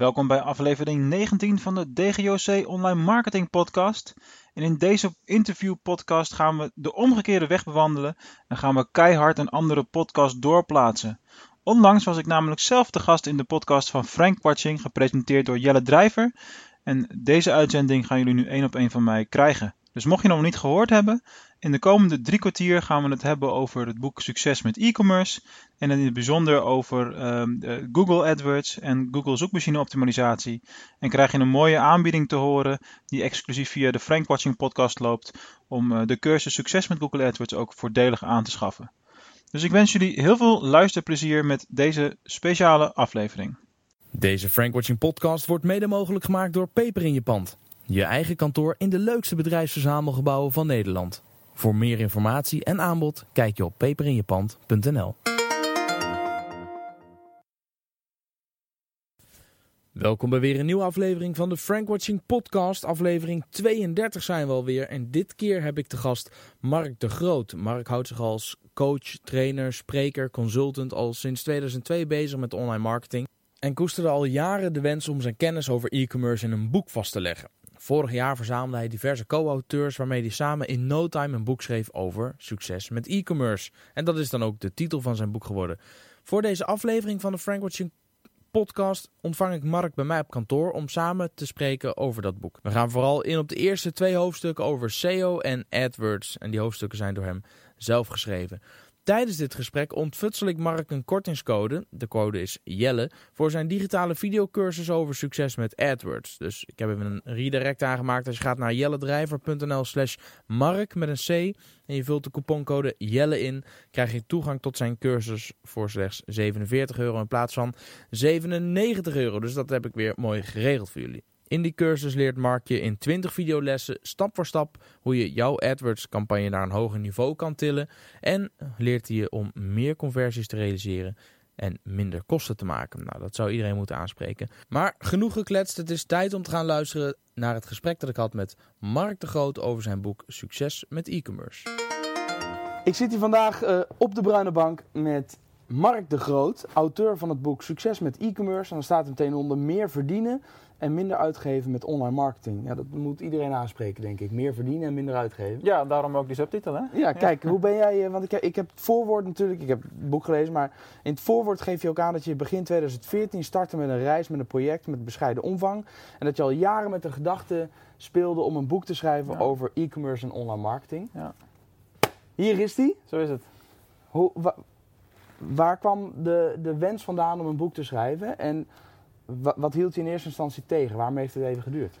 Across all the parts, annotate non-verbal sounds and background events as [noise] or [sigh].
Welkom bij aflevering 19 van de DGOC Online Marketing Podcast. En in deze interview podcast gaan we de omgekeerde weg bewandelen en gaan we keihard een andere podcast doorplaatsen. Onlangs was ik namelijk zelf de gast in de podcast van Frank Watching, gepresenteerd door Jelle Drijver. En deze uitzending gaan jullie nu één op één van mij krijgen. Dus mocht je nog niet gehoord hebben, in de komende drie kwartier gaan we het hebben over het boek Succes met e-commerce. En in het bijzonder over uh, Google AdWords en Google zoekmachine optimalisatie. En krijg je een mooie aanbieding te horen die exclusief via de Frank Watching podcast loopt. Om uh, de cursus Succes met Google AdWords ook voordelig aan te schaffen. Dus ik wens jullie heel veel luisterplezier met deze speciale aflevering. Deze Frank Watching podcast wordt mede mogelijk gemaakt door Peper in je pand. Je eigen kantoor in de leukste bedrijfsverzamelgebouwen van Nederland. Voor meer informatie en aanbod kijk je op peperinjepand.nl. Welkom bij weer een nieuwe aflevering van de Frank Watching Podcast. Aflevering 32 zijn we alweer. En dit keer heb ik te gast Mark de Groot. Mark houdt zich als coach, trainer, spreker, consultant al sinds 2002 bezig met online marketing. En koesterde al jaren de wens om zijn kennis over e-commerce in een boek vast te leggen. Vorig jaar verzamelde hij diverse co-auteurs waarmee hij samen in no time een boek schreef over succes met e-commerce. En dat is dan ook de titel van zijn boek geworden. Voor deze aflevering van de Frank Watching podcast ontvang ik Mark bij mij op kantoor om samen te spreken over dat boek. We gaan vooral in op de eerste twee hoofdstukken over SEO en AdWords. En die hoofdstukken zijn door hem zelf geschreven. Tijdens dit gesprek ontfutsel ik Mark een kortingscode, de code is Jelle, voor zijn digitale videocursus over succes met AdWords. Dus ik heb even een redirect aangemaakt. Als je gaat naar jelledrijver.nl slash mark met een C en je vult de couponcode Jelle in, krijg je toegang tot zijn cursus voor slechts 47 euro in plaats van 97 euro. Dus dat heb ik weer mooi geregeld voor jullie. In die cursus leert Mark je in 20 videolessen stap voor stap hoe je jouw AdWords campagne naar een hoger niveau kan tillen. En leert hij je om meer conversies te realiseren en minder kosten te maken. Nou, dat zou iedereen moeten aanspreken. Maar genoeg gekletst, het is tijd om te gaan luisteren naar het gesprek dat ik had met Mark de Groot over zijn boek Succes met e-commerce. Ik zit hier vandaag uh, op de bruine bank met Mark de Groot, auteur van het boek Succes met e-commerce. En dan staat er meteen onder meer verdienen en minder uitgeven met online marketing. Ja, dat moet iedereen aanspreken, denk ik. Meer verdienen en minder uitgeven. Ja, daarom ook die subtitel, hè? Ja, kijk, hoe ben jij... Want ik, ik heb het voorwoord natuurlijk, ik heb het boek gelezen, maar in het voorwoord geef je ook aan dat je begin 2014 startte met een reis, met een project, met bescheiden omvang. En dat je al jaren met de gedachte speelde om een boek te schrijven over e-commerce en online marketing. Ja. Hier is die. Zo is het. Hoe, waar kwam de, de wens vandaan om een boek te schrijven? En wat, hield je in eerste instantie tegen? Waarom heeft het even geduurd?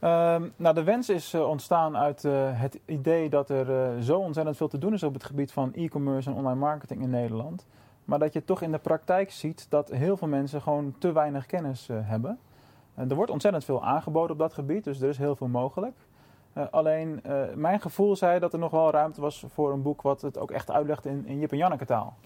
Um, nou, de wens is uh, ontstaan uit uh, het idee dat er uh, zo ontzettend veel te doen is op het gebied van e-commerce en online marketing in Nederland. Maar dat je toch in de praktijk ziet dat heel veel mensen gewoon te weinig kennis hebben. er wordt ontzettend veel aangeboden op dat gebied, dus er is heel veel mogelijk. alleen mijn gevoel zei dat er nog wel ruimte was voor een boek wat het ook echt uitlegt in, in Jip en Janneke taal.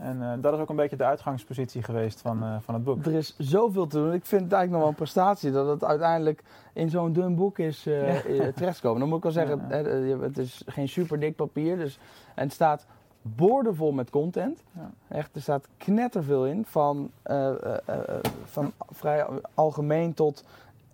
En uh, dat is ook een beetje de uitgangspositie geweest van, uh, van het boek. Er is zoveel te doen. Ik vind het eigenlijk nog wel een prestatie dat het uiteindelijk in zo'n dun boek is uh, terechtgekomen. Dan moet ik wel zeggen, ja, ja. het is geen super dik papier. Dus, en het staat boordevol met content. Echt, er staat knetterveel in. Van, van vrij algemeen tot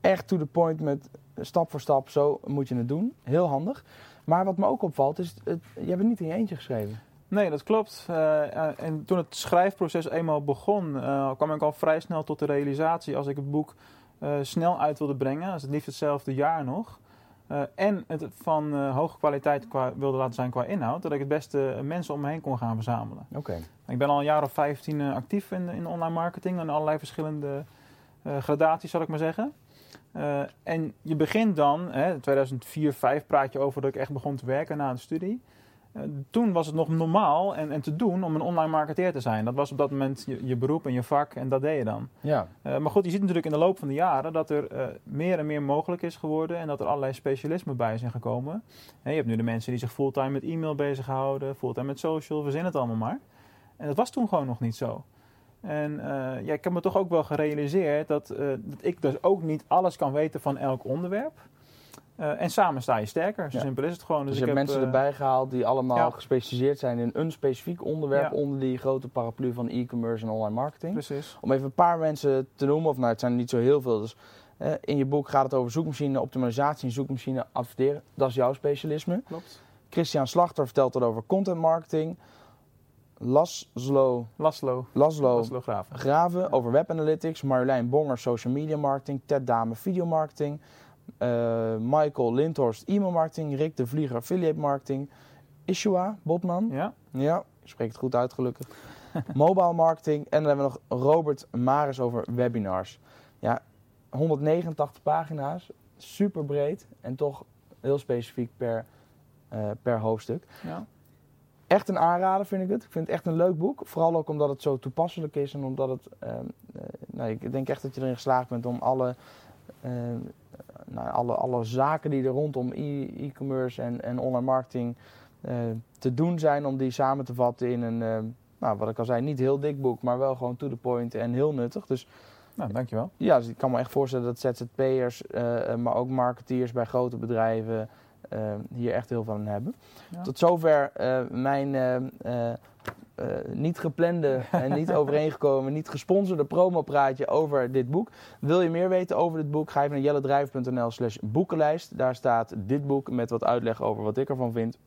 echt to the point met stap voor stap. Zo moet je het doen. Heel handig. Maar wat me ook opvalt is, het, je hebt het niet in je eentje geschreven. Nee, dat klopt. Uh, en toen het schrijfproces eenmaal begon, uh, kwam ik al vrij snel tot de realisatie als ik het boek uh, snel uit wilde brengen, als het liefst hetzelfde jaar nog, en het van hoge kwaliteit qua, wilde laten zijn qua inhoud, dat ik het beste mensen om me heen kon gaan verzamelen. Oké. Ik ben al een jaar of 15 actief in, in online marketing en allerlei verschillende gradaties, zal ik maar zeggen. en je begint dan, hè, 2004, 2005 praat je over dat ik echt begon te werken na de studie. Eh, toen was het nog normaal en, en te doen om een online marketeer te zijn. Dat was op dat moment je, je beroep en je vak en dat deed je dan. Ja. Uh, maar goed, je ziet natuurlijk in de loop van de jaren dat er uh, meer en meer mogelijk is geworden en dat er allerlei specialismen bij zijn gekomen. je hebt nu de mensen die zich fulltime met e-mail bezighouden, fulltime met social, verzin het allemaal maar. En dat was toen gewoon nog niet zo. En ja, ik heb me toch ook wel gerealiseerd dat, dat ik dus ook niet alles kan weten van elk onderwerp. Uh, en samen sta je sterker. Zo simpel is het gewoon. Dus, dus je hebt mensen erbij gehaald die allemaal gespecialiseerd zijn in een specifiek onderwerp onder die grote paraplu van e-commerce en online marketing. Precies. Om even een paar mensen te noemen, of nou het zijn er niet zo heel veel. Dus in je boek gaat het over zoekmachine optimalisatie en zoekmachine adverteren. Dat is jouw specialisme. Klopt. Christian Slachter vertelt het over content marketing. Laszlo, Laszlo, Laszlo, Laszlo Graven. Graven over web analytics. Marjolein Bonger social media marketing. Ted Dame video marketing. Uh, Michael Lindhorst e-mail marketing. Rick de Vlieger affiliate marketing. Ishua Botman. Ja. Ja, je spreekt het goed uit gelukkig. [laughs] Mobile marketing. En dan hebben we nog Robert Maris over webinars. Ja, 189 pagina's. Super breed. En toch heel specifiek per, uh, per hoofdstuk. Ja echt een aanrader vind ik het. Ik vind het echt een leuk boek. Vooral ook omdat het zo toepasselijk is en omdat het. Uh, nou, ik denk echt dat je erin geslaagd bent om alle, uh, nou, alle, alle zaken die er rondom e-commerce en, en online marketing uh, te doen zijn, om die samen te vatten in een, nou, wat ik al zei, niet heel dik boek, maar wel gewoon to the point en heel nuttig. Dus. Nou, dankjewel. Ja, dus ik kan me echt voorstellen dat ZZP'ers, maar ook marketeers bij grote bedrijven hier echt heel veel aan hebben. Tot zover eh, mijn eh, eh, niet geplande [laughs] en niet overeengekomen, niet gesponsorde promopraatje over dit boek. Wil je meer weten over dit boek? Ga even naar jellendrijf.nl slash boekenlijst. Daar staat dit boek met wat uitleg over wat ik ervan vind.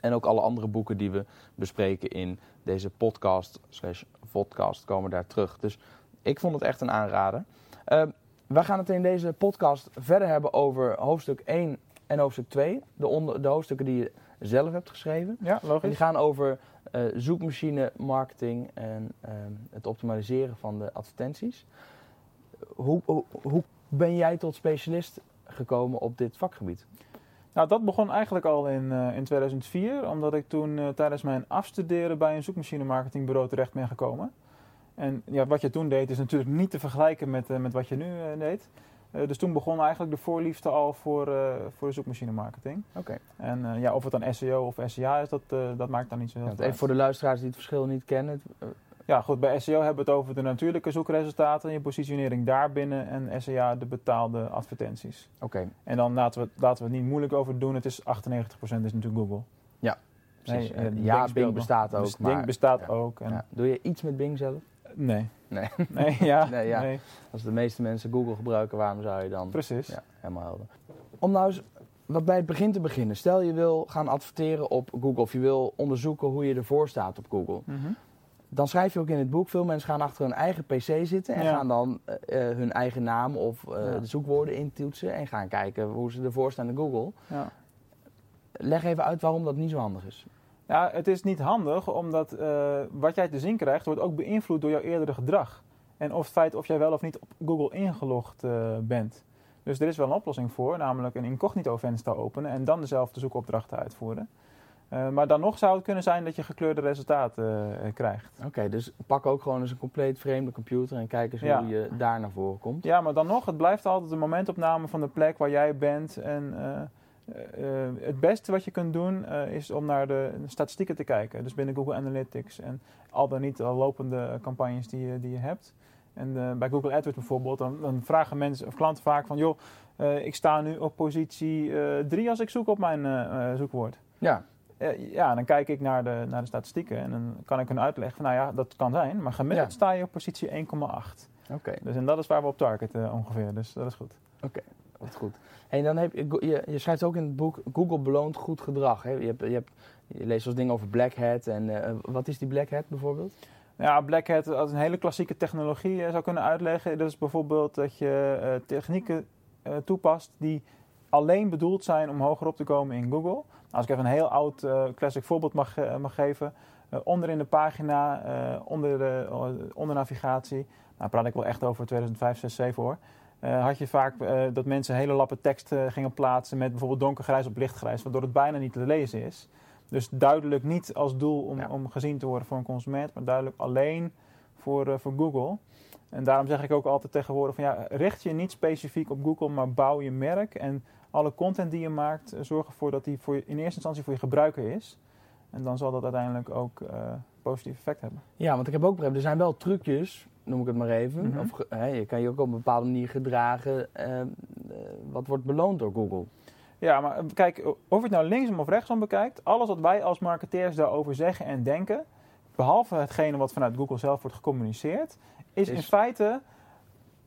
En ook alle andere boeken die we bespreken in deze podcast slash podcast komen daar terug. Dus ik vond het echt een aanrader. Uh, we gaan het in deze podcast verder hebben over hoofdstuk 1 en hoofdstuk 2, de, onder, de hoofdstukken die je zelf hebt geschreven. Ja, logisch. En die gaan over uh, zoekmachine marketing en uh, het optimaliseren van de advertenties. Hoe, hoe, hoe, ben jij tot specialist gekomen op dit vakgebied? Nou, dat begon eigenlijk al in, uh, in 2004, omdat ik toen tijdens mijn afstuderen bij een zoekmachine marketingbureau terecht ben gekomen. En ja, wat je toen deed is natuurlijk niet te vergelijken met, met wat je nu deed. Uh, dus toen begon eigenlijk de voorliefde al voor, uh, voor de zoekmachine marketing. Oké. En uh, ja, of het dan SEO of SEA is, dat, dat maakt dan niet zo heel ja, veel Even voor de luisteraars die het verschil niet kennen. Ja, goed. Bij SEO hebben we het over de natuurlijke zoekresultaten, je positionering daarbinnen en SEA de betaalde advertenties. Oké. En dan laten we, laten we het niet moeilijk over doen. Het is 98% is natuurlijk Google. Ja, precies. Nee, ja, Bing, Bing bestaat ook. Bing maar, bestaat ja. ook. En ja. Doe je iets met Bing zelf? Nee. Nee. [laughs] Nee, ja. [laughs] nee, ja. Nee. Als de meeste mensen Google gebruiken, waarom zou je dan... Precies. Ja, helemaal helder. Om nou eens wat bij het begin te beginnen. Stel je wil gaan adverteren op Google of je wil onderzoeken hoe je ervoor staat op Google. Mm -hmm. Dan schrijf je ook in het boek, veel mensen gaan achter hun eigen pc zitten en ja. gaan dan uh, hun eigen naam of uh, ja. de zoekwoorden intoetsen en gaan kijken hoe ze ervoor staan in Google. Ja. Leg even uit waarom dat niet zo handig is. Ja, het is niet handig, omdat uh, wat jij te zien krijgt, wordt ook beïnvloed door jouw eerdere gedrag. En of het feit of jij wel of niet op Google ingelogd uh, bent. Dus er is wel een oplossing voor, namelijk een incognito venster openen en dan dezelfde zoekopdrachten uitvoeren. Uh, maar dan nog zou het kunnen zijn dat je gekleurde resultaten krijgt. Oké, okay, dus pak ook gewoon eens een compleet vreemde computer en kijk eens ja. hoe je daar naar voren komt. Ja, maar dan nog, het blijft altijd een momentopname van de plek waar jij bent en... Uh, het beste wat je kunt doen uh, is om naar de statistieken te kijken. Dus binnen Google Analytics en al dan niet al lopende campagnes die je, die je hebt. En uh, bij Google AdWords bijvoorbeeld, dan, dan, vragen mensen of klanten vaak van... joh, ik sta nu op positie 3 als ik zoek op mijn zoekwoord. Ja. ja, dan kijk ik naar de, naar de statistieken en dan kan ik hun uitleggen van... nou ja, dat kan zijn, maar gemiddeld ja. sta je op positie 1,8. Oké. Okay. Dus en dat is waar we op targeten ongeveer, dus dat is goed. Oké. Okay. Wat goed. En dan heb je, je, je schrijft ook in het boek Google beloont goed gedrag. Hè? Je, hebt, je, hebt, leest zoals dingen over Black Hat. En uh, wat is die Black Hat bijvoorbeeld? Ja, Black Hat als een hele klassieke technologie uh, zou kunnen uitleggen. Dat is bijvoorbeeld dat je uh, technieken toepast die alleen bedoeld zijn om hoger op te komen in Google. Nou, als ik even een heel oud classic voorbeeld mag, mag geven. onder in de pagina, onder, de, onder navigatie. Nou, praat ik wel echt over 2005, 6, 7 hoor. Uh, had je vaak uh, dat mensen hele lappen tekst uh, gingen plaatsen met bijvoorbeeld donkergrijs op lichtgrijs, waardoor het bijna niet te lezen is. Dus duidelijk niet als doel om, ja. om gezien te worden voor een consument, maar duidelijk alleen voor, voor Google. En daarom zeg ik ook altijd tegenwoordig van ja, richt je niet specifiek op Google, maar bouw je merk en alle content die je maakt, zorg ervoor dat die voor je, in eerste instantie voor je gebruiker is. En dan zal dat uiteindelijk ook positief effect hebben. Ja, want ik heb ook begrepen, er zijn wel trucjes noem ik het maar even. Mhm. Of, je kan je ook op een bepaalde manier gedragen. Uh, wat wordt beloond door Google? Ja, maar kijk, of je het nou linksom of rechtsom bekijkt, alles wat wij als marketeers daarover zeggen en denken, behalve hetgene wat vanuit Google zelf wordt gecommuniceerd, is, Is- in feite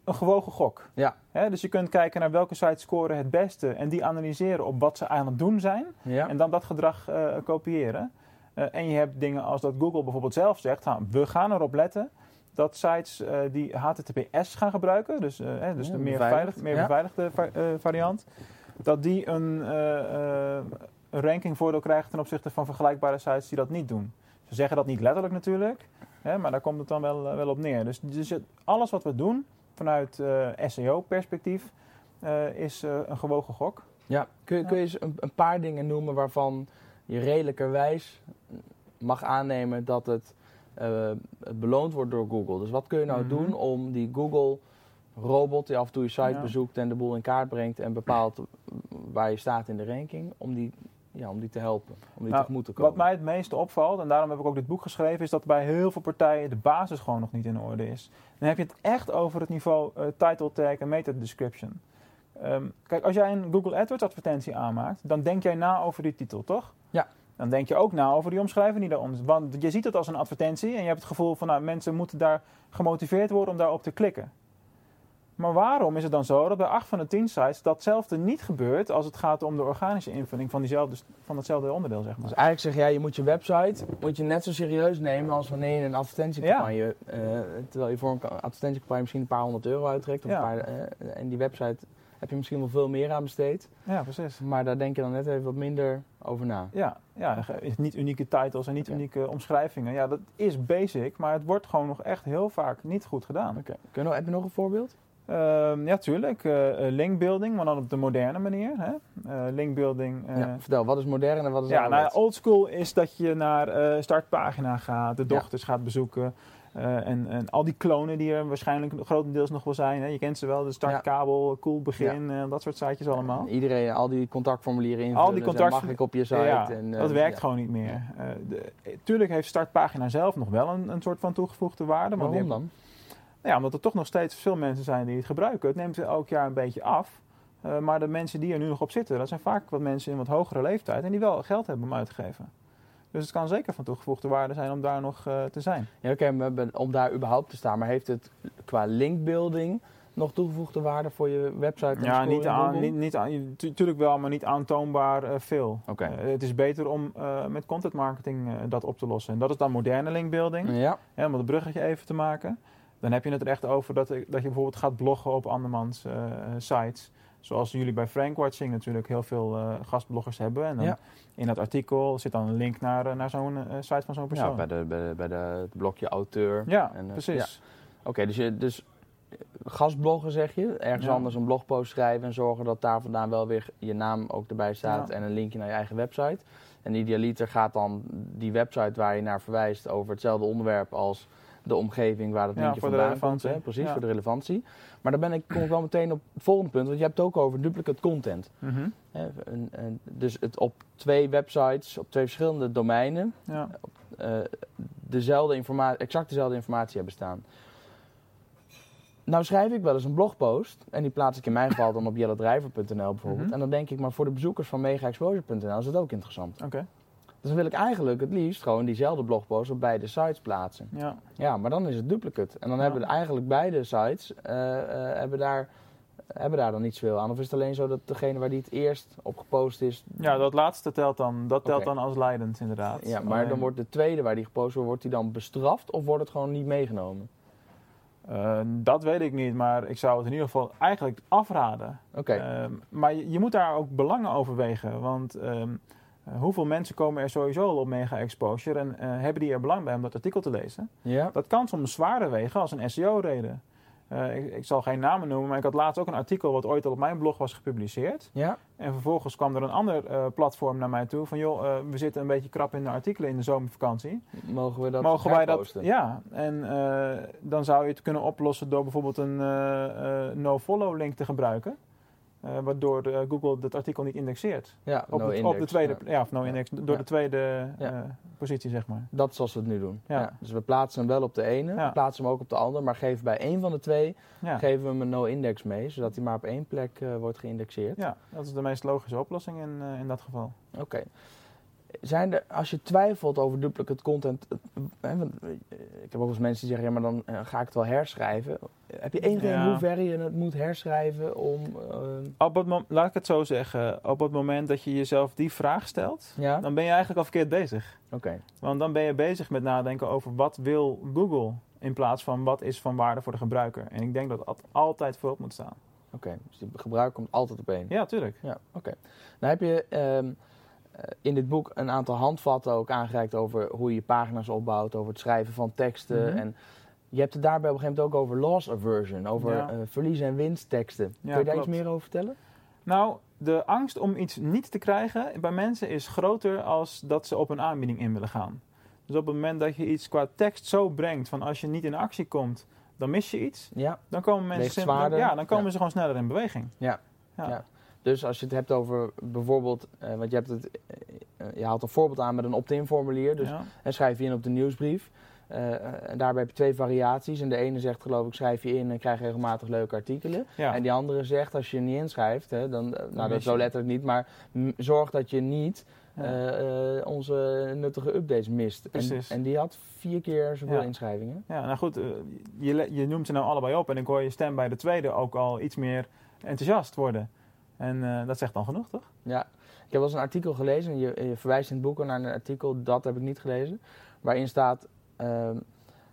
een gewogen gok. Ja. Dus je kunt kijken naar welke sites scoren het beste en die analyseren op wat ze aan het doen zijn Ja. en dan dat gedrag eh, kopiëren. Eh, en je hebt dingen als dat Google bijvoorbeeld zelf zegt, "Ha, we gaan erop letten dat sites eh, die HTTPS gaan gebruiken, dus, eh, hè, dus Ja, de meer, beveiligd, veilig, meer ja. beveiligde va- eh, variant, dat die een, eh, eh, een rankingvoordeel krijgen ten opzichte van vergelijkbare sites die dat niet doen. Ze zeggen dat niet letterlijk natuurlijk, hè, maar daar komt het dan wel, wel op neer. Dus, dus het- alles wat we doen vanuit eh, SEO-perspectief eh, is eh, een gewogen gok. Ja, kun, je- kun je eens een, een paar dingen noemen waarvan je redelijkerwijs mag aannemen dat het, eh, beloond wordt door Google? Dus wat kun je nou Mhm. doen om die Google robot die af en toe je site Ja. bezoekt en de boel in kaart brengt en bepaalt waar je staat in de ranking, om die, ja, om die te helpen, om die Nou, tegemoet te komen? Wat mij het meeste opvalt, en daarom heb ik ook dit boek geschreven, is dat bij heel veel partijen de basis gewoon nog niet in orde is. Dan heb je het echt over het niveau eh, title tag en meta description. Ehm, kijk, als jij een Google AdWords advertentie aanmaakt, dan denk jij na over die titel, toch? Ja. Dan denk je ook na over die omschrijving die daaronder. Want je ziet het als een advertentie en je hebt het gevoel van, nou, mensen moeten daar gemotiveerd worden om daarop te klikken. Maar waarom is het dan zo dat bij 8 van de 10 sites datzelfde niet gebeurt als het gaat om de organische invulling van, diezelfde, van hetzelfde onderdeel, zeg maar? Dus eigenlijk zeg jij, je moet je website moet je net zo serieus nemen als wanneer je een advertentiecampagne, eh, terwijl je voor een advertentiecampagne misschien een paar honderd euro uittrekt. Of Ja. een paar, eh, en die website heb je misschien wel veel meer aan besteed. Ja, precies. Maar daar denk je dan net even wat minder over na. Ja, ja niet unieke titles en niet unieke omschrijvingen. Ja, dat is basic, maar het wordt gewoon nog echt heel vaak niet goed gedaan. Oké. Nog, heb je nog een voorbeeld? Ehm, ja, tuurlijk. eh, linkbuilding, maar dan op de moderne manier. Hè? Eh, linkbuilding. ja, vertel, wat is modern en wat is ja, nou, old school is dat je naar startpagina gaat, de Ja. dochters gaat bezoeken. Eh, en, en al die klonen die er waarschijnlijk grotendeels nog wel zijn. Hè? Je kent ze wel, de startkabel, cool begin, eh, dat soort sitejes allemaal. En Iedereen, al die contactformulieren invullen. Al die contact- mag ik op je site? Ja, en, eh, dat werkt ja. gewoon niet meer. De, tuurlijk heeft startpagina zelf nog wel een, een soort van toegevoegde waarde. die Waarom dan? Ja, omdat er toch nog steeds veel mensen zijn die het gebruiken. Het neemt elk jaar een beetje af. Maar de mensen die er nu nog op zitten, dat zijn vaak wat mensen in wat hogere leeftijd en die wel geld hebben om uit te geven. Dus het kan zeker van toegevoegde waarde zijn om daar nog eh, te zijn. Ja, oké, om daar überhaupt te staan. Maar heeft het qua linkbuilding nog toegevoegde waarde voor je website? en Ja, niet, aan, niet, niet aan, tu- tuurlijk wel, maar niet aantoonbaar eh, veel. Oké. Eh, het is beter om met content marketing dat op te lossen. En dat is dan moderne linkbuilding. Ja, Hè, om het bruggetje even te maken. Dan heb je het er echt over dat, dat je bijvoorbeeld gaat bloggen op andermans sites. Zoals jullie bij Frankwatching natuurlijk heel veel eh, gastbloggers hebben. En dan Ja. in dat artikel zit dan een link naar, eh, naar zo'n eh, site van zo'n ja persoon. bij, de, bij, de, bij de, het blokje auteur. Ja, En, precies. Oké, dus, je, dus gastbloggen zeg je. Ergens Ja. anders een blogpost schrijven en zorgen dat daar vandaan wel weer je naam ook erbij staat Ja. en een linkje naar je eigen website. En idealiter gaat dan die website waar je naar verwijst over hetzelfde onderwerp als de omgeving waar het Ja, de vandaan komt. Hè? Precies, Ja. voor de relevantie. Maar dan ben ik, kom ik wel meteen op het volgende punt, want je hebt het ook over duplicate content. Mhm. En- en dus het op twee websites, op twee verschillende domeinen, ja. eh, dezelfde informatie, exact dezelfde informatie hebben staan. Nou schrijf ik wel eens een blogpost en die plaats ik in mijn geval dan op yellowdriver.nl bijvoorbeeld. Mhm. En dan denk ik, maar voor de bezoekers van megaexposure.nl is het ook interessant. Oké. Dus dan wil ik eigenlijk het liefst gewoon diezelfde blogpost op beide sites plaatsen. Ja. Ja, maar dan is het duplicate. En dan Ja. hebben eigenlijk beide sites eh, eh, hebben daar, hebben daar dan niet zoveel aan. Of is het alleen zo dat degene waar die het eerst op gepost is... ja, dat laatste telt dan, dat telt dan als leidend inderdaad. Ja, maar Alleen, dan wordt de tweede waar die gepost wordt, wordt die dan bestraft of wordt het gewoon niet meegenomen? eh, dat weet ik niet, maar ik zou het in ieder geval eigenlijk afraden. Oké. Ehm, maar je, je moet daar ook belangen overwegen. Want ehm, eh, hoeveel mensen komen er sowieso al op mega exposure en eh, hebben die er belang bij om dat artikel te lezen? ja? Dat kan soms zwaarder wegen als een SEO-reden. Eh, ik, ik zal geen namen noemen, maar ik had laatst ook een artikel wat ooit al op mijn blog was gepubliceerd. Ja? En vervolgens kwam er een ander platform naar mij toe van joh, we zitten een beetje krap in de artikelen in de zomervakantie. Mogen we dat Mogen wij dat? Ja, en dan zou je het kunnen oplossen door bijvoorbeeld een no-follow link te gebruiken. Eh, waardoor eh, Google dat artikel niet indexeert. Ja, Op, no de, index. op de tweede, Ja. ja. of no index, door Ja. de tweede eh, positie, zeg maar. Dat is zoals we het nu doen. Ja. Dus we plaatsen hem wel op de ene, we plaatsen hem ook op de andere, maar geven bij één van de twee geven we hem een no-index mee, zodat hij maar op één plek wordt geïndexeerd. ja, dat is de meest logische oplossing in, in dat geval. Oké. Zijn er, als je twijfelt over duplicate content, eh, hè, want, eh, ik heb ook wel eens mensen die zeggen, ja, maar dan eh, ga ik het wel herschrijven. Heb je enig idee Ja. in hoeverre je het moet herschrijven om... Op het mom- laat ik het zo zeggen. Op het moment dat je jezelf die vraag stelt, ja? dan ben je eigenlijk al verkeerd bezig. Oké. Want dan ben je bezig met nadenken over wat wil Google in plaats van wat is van waarde voor de gebruiker. En ik denk dat dat altijd voorop moet staan. Oké, dus de gebruik komt altijd op één. Ja, tuurlijk. Ja, oké. Dan heb je ehm, eh, in dit boek een aantal handvatten ook aangereikt over hoe je pagina's opbouwt, over het schrijven van teksten. Mhm. En je hebt het daarbij op een gegeven moment ook over loss aversion, over Ja. eh, verlies- en winstteksten. Kun je daar klopt. iets meer over vertellen? Nou, de angst om iets niet te krijgen bij mensen is groter als dat ze op een aanbieding in willen gaan. Dus op het moment dat je iets qua tekst zo brengt van als je niet in actie komt, dan mis je iets. Ja. Dan komen mensen ja, dan komen Ja. ze gewoon sneller in beweging. Ja. Dus als je het hebt over bijvoorbeeld, eh, want je, hebt het, eh, eh, je haalt een voorbeeld aan met een opt-in formulier. Dus Ja. En schrijf je in op de nieuwsbrief. En daarbij heb je twee variaties. En de ene zegt geloof ik, schrijf je in en krijg je regelmatig leuke artikelen. Ja. En die andere zegt, als je je niet inschrijft, hè, dan, nou dat is zo letterlijk niet, maar zorg dat je niet Ja. onze nuttige updates mist. En, en die had vier keer zoveel Ja. inschrijvingen. Ja, nou goed, je, je noemt ze nou allebei op en ik hoor je stem bij de tweede ook al iets meer enthousiast worden. En eh, dat zegt dan genoeg, toch? Ja, ik heb wel eens een artikel gelezen, en je, je verwijst in het boek naar een artikel, dat heb ik niet gelezen, waarin staat, ehm,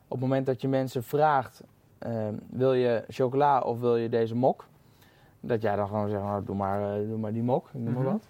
op het moment dat je mensen vraagt, ehm, wil je chocola of wil je deze mok? Dat jij dan gewoon zegt, nou, doe, maar, eh, doe maar die mok, noem maar Mhm. wat.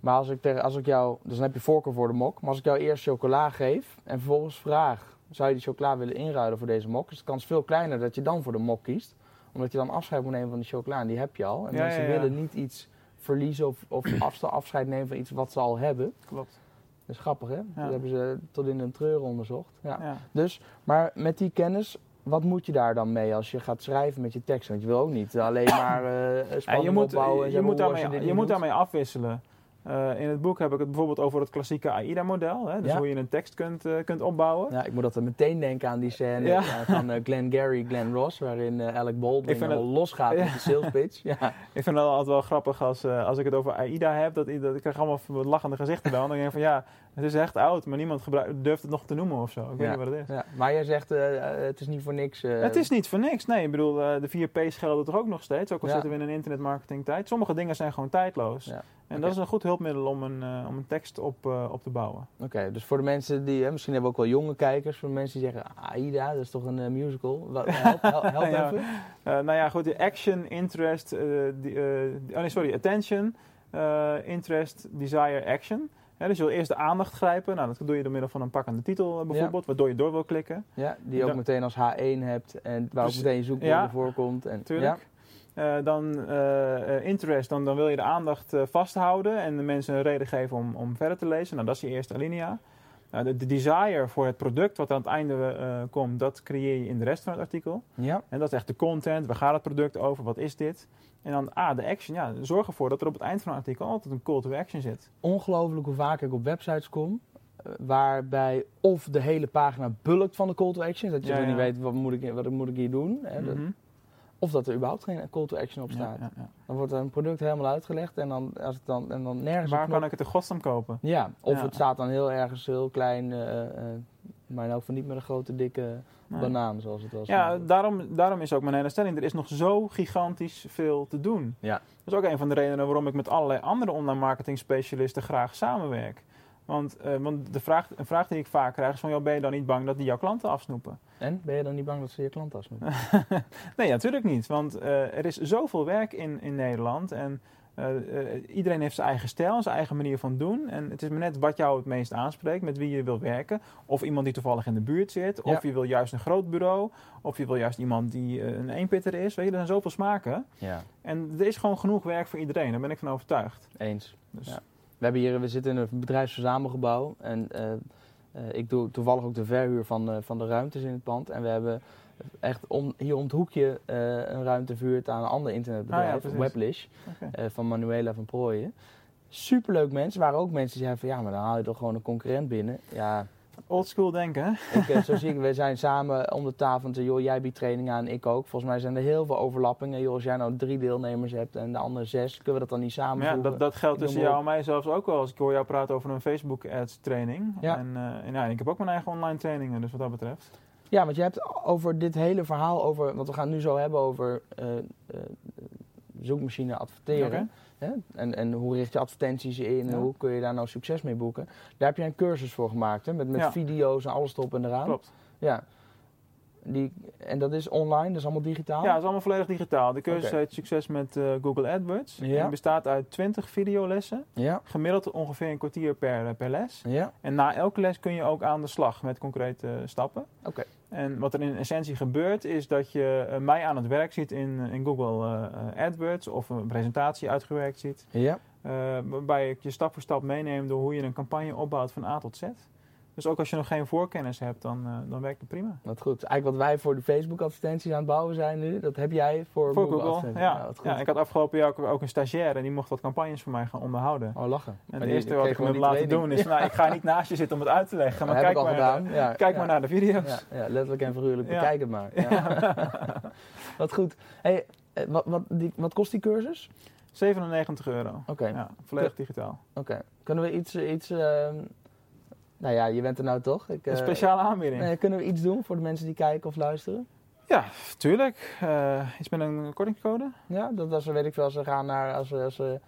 Maar als ik, tegen, als ik jou, dus dan heb je voorkeur voor de mok, maar als ik jou eerst chocola geef en vervolgens vraag, zou je die chocola willen inruilen voor deze mok? Dus de kans is veel kleiner dat je dan voor de mok kiest, omdat je dan afscheid moet nemen van die chocola en die heb je al. En Ja, mensen ja, willen niet iets verliezen of, of [clears throat] afscheid nemen van iets wat ze al hebben. Klopt. Dat is grappig, hè? Dat hebben ze tot in een treur onderzocht. Ja. Dus, maar met die kennis, wat moet je daar dan mee als je gaat schrijven met je tekst? Want je wil ook niet alleen [clears throat] maar Ja, spanning je moet, opbouwen. en je moet, daarmee, je moet daarmee afwisselen. Eh, in het boek heb ik het bijvoorbeeld over het klassieke AIDA-model. Hè? Dus Ja. hoe je een tekst kunt, eh, kunt opbouwen. Ja, ik moet altijd meteen denken aan die scène Ja. eh, van Glenn Gary, Glenn Ross, waarin Alec Baldwin Ik vind al losgaat met de sales pitch. [laughs] Ja. Ik vind het altijd wel grappig als, als ik het over AIDA heb. Dat, dat, ik krijg allemaal lachende gezichten dan. Dan denk ik van ja, het is echt oud. Maar niemand gebruikt, durft het nog te noemen of zo. Ik weet niet wat het is. Ja. Maar jij zegt, eh, eh, het is niet voor niks. eh, Het is niet voor niks. Nee, ik bedoel, de 4P's gelden toch ook nog steeds. Ook al Ja. zitten we in een internetmarketing tijd. Sommige dingen zijn gewoon tijdloos. En dat is een goed hulpmiddel om een, om een tekst op, op te bouwen. Oké, dus voor de mensen die, hè, misschien hebben we ook wel jonge kijkers, voor de mensen die zeggen, AIDA, dat is toch een musical? Wat, help help, help [laughs] Ja. even. Nou ja, goed, de action, interest, die, oh nee, sorry, attention, interest, desire, action. Dus je wil eerst de aandacht grijpen. Nou, dat doe je door middel van een pakkende titel eh, bijvoorbeeld, waardoor je door wil klikken. Ja, die je ook Ja. meteen als H1 hebt en waar ook meteen je zoekwoord Ja. voorkomt. En, Tuurlijk. Eh, dan eh, interest, dan, dan wil je de aandacht vasthouden en de mensen een reden geven om, om verder te lezen. Nou, dat is je eerste alinea. Nou, de, de desire voor het product wat aan het einde komt, dat creëer je in de rest van het artikel. Ja. ja. En dat is echt de content, waar gaat het product over, wat is dit? En dan A, de action. Ja, zorg ervoor dat er op het eind van het artikel altijd een call to action zit. Ongelooflijk hoe vaak ik op websites kom, eh, waarbij of de hele pagina bulkt van de call to action, dat je Ja, niet weet wat moet ik, wat moet ik hier doen. Hè, dat- Mhm. of dat er überhaupt geen call to action op staat. ja. Dan wordt een product helemaal uitgelegd en dan, als het dan, en dan nergens Waar een knop- kan ik het in godsnaam kopen? Ja, of het staat dan heel ergens heel klein, eh, eh, maar in elk geval niet met een grote dikke Nee. banaan zoals het was. Ja, daarom, daarom is ook mijn hele stelling. Er is nog zo gigantisch veel te doen. Ja. Dat is ook een van de redenen waarom ik met allerlei andere online marketing specialisten graag samenwerk. Want, eh, want de vraag, een vraag die ik vaak krijg is van, joh, ben je dan niet bang dat die jouw klanten afsnoepen? En ben je dan niet bang dat ze je klant afsnoepen? [laughs] nee, natuurlijk niet. Want eh, er is zoveel werk in, in Nederland. En eh, eh, iedereen heeft zijn eigen stijl, zijn eigen manier van doen. En het is maar net wat jou het meest aanspreekt, met wie je wil werken. Of iemand die toevallig in de buurt zit. Ja. Of je wil juist een groot bureau. Of je wil juist iemand die eh, een eenpitter is. Weet je, er zijn zoveel smaken. Ja, En er is gewoon genoeg werk voor iedereen. Daar ben ik van overtuigd. eens. Dus, Ja. We, hebben hier, we zitten in een bedrijfsverzamelgebouw en ik doe toevallig ook de verhuur van, van de ruimtes in het pand. En we hebben echt om, hier om het hoekje eh, een ruimte vuurt aan een ander internetbedrijf, Ah, ja. Weblish, eh, van Manuela van Prooijen. Superleuk mensen. Waren ook mensen die zeiden van ja, maar dan haal je toch gewoon een concurrent binnen. Ja, Old school denken, hè? ik, eh, zo zie ik, [laughs] we zijn samen om de tafel en joh, jij biedt training aan, ik ook. Volgens mij zijn er heel veel overlappingen. Joh, als jij nou drie deelnemers hebt en de andere zes, kunnen we dat dan niet Maar ja, dat, dat geldt tussen jou en mij zelfs ook wel. Als ik hoor jou praten over een Facebook ads training. Ja. En, en ja, ik heb ook mijn eigen online trainingen, dus wat dat betreft. Ja, want je hebt over dit hele verhaal over, want we gaan nu zo hebben over eh, eh, zoekmachine adverteren. Hè? En, en hoe richt je advertenties in en Ja. hoe kun je daar nou succes mee boeken. Daar heb je een cursus voor gemaakt, hè? met, met Ja. video's en alles erop en eraan. Klopt. Ja. Die, en dat is online, dat is allemaal digitaal? Ja, het is allemaal volledig digitaal. De cursus Oké. heet Succes met eh, Google AdWords. Ja. En bestaat uit 20 videolessen. Ja. Gemiddeld ongeveer een kwartier per, eh, per les. Ja. En na elke les kun je ook aan de slag met concrete eh, stappen. Oké. En wat er in essentie gebeurt is dat je mij aan het werk ziet in, in Google AdWords of een presentatie uitgewerkt ziet. Ja. waarbij ik je stap voor stap meeneem door hoe je een campagne opbouwt van A tot Z. Dus ook als je nog geen voorkennis hebt, dan, eh, dan werkt het prima. Wat goed. Eigenlijk wat wij voor de Facebook advertenties aan het bouwen zijn nu, dat heb jij voor, Voor Google, ja. goed. ja. Ik had afgelopen jaar ook, een stagiair en die mocht wat campagnes voor mij gaan onderhouden. Oh, lachen. En het eerste wat ik hem heb laten doen is, nou, ik ga niet naast je zitten om het uit te leggen, maar kijk, maar. Ja, kijk ja. maar naar de video's. Ja, ja, letterlijk en figuurlijk, bekijk het maar. Ja. [laughs] wat goed. Hey, eh, wat, wat, die, wat kost die cursus? 97 euro. Oké, Ja, volledig digitaal. oké. Kunnen we iets... iets ehm, nou ja, je bent er nou toch? Ik, Een eh, speciale aanbieding. nee, kunnen we iets doen voor de mensen die kijken of luisteren? Ja, tuurlijk. Eh, iets met een kortingscode. Ja, dat als we, weet ik veel, als ze gaan naar... Als we, als we,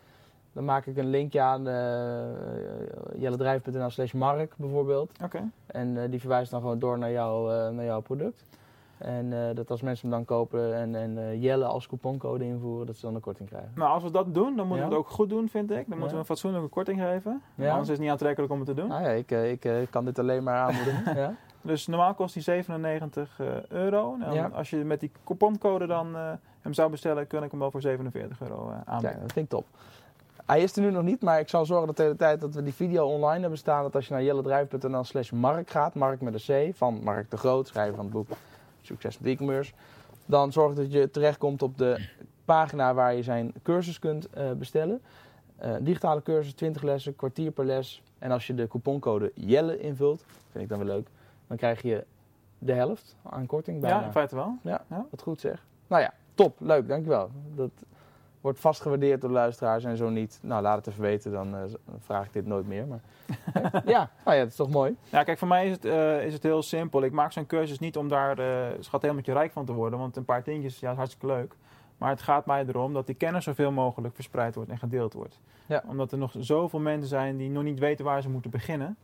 dan maak ik een linkje aan uh, jelledrijf.nl slash mark bijvoorbeeld. Oké. En eh, die verwijst dan gewoon door naar, jou, eh, naar jouw product. En eh, dat als mensen hem dan kopen en, en eh, Jelle als couponcode invoeren, dat ze dan een korting krijgen. Nou, als we dat doen, dan moeten Ja. we het ook goed doen, vind ik. Dan moeten Ja. we een fatsoenlijke korting geven. Ja. Anders is het niet aantrekkelijk om het te doen. Nou ja, ik, eh, ik kan dit alleen maar aanmoedigen. [laughs] ja? Dus normaal kost die 97 eh, euro. Nou. Als je met die couponcode dan hem zou bestellen, kan ik hem wel voor 47 euro aanbieden. dat vind ik top. Hij is er nu nog niet, maar ik zal zorgen dat de hele tijd dat we die video online hebben staan. Dat als je naar jelledrijf.nl slash mark gaat, Mark met een C, van Mark de Groot, schrijver van het boek Succes met e-commerce. Dan zorg dat je terechtkomt op de pagina waar je zijn cursus kunt eh, bestellen. Eh, digitale cursus, 20 lessen, kwartier per les. En als je de couponcode Jelle invult, vind ik dan weer leuk, dan krijg je de helft aan korting bijna. Ja, in feite wel. Wat goed zeg. Nou ja, top, leuk, dankjewel. Dat wordt vast gewaardeerd door de luisteraars en zo niet. Nou, laat het even weten, dan, eh, vraag ik dit nooit meer. Maar [laughs] ja, nou ja, dat is toch mooi. Ja, kijk, voor mij is het, eh, is het heel simpel. Ik maak zo'n cursus niet om daar uh, schat helemaal rijk van te worden. Want een paar tientjes, ja, is hartstikke leuk. Maar het gaat mij erom dat die kennis zoveel mogelijk verspreid wordt en gedeeld wordt. Ja. Omdat er nog zoveel mensen zijn die nog niet weten waar ze moeten beginnen.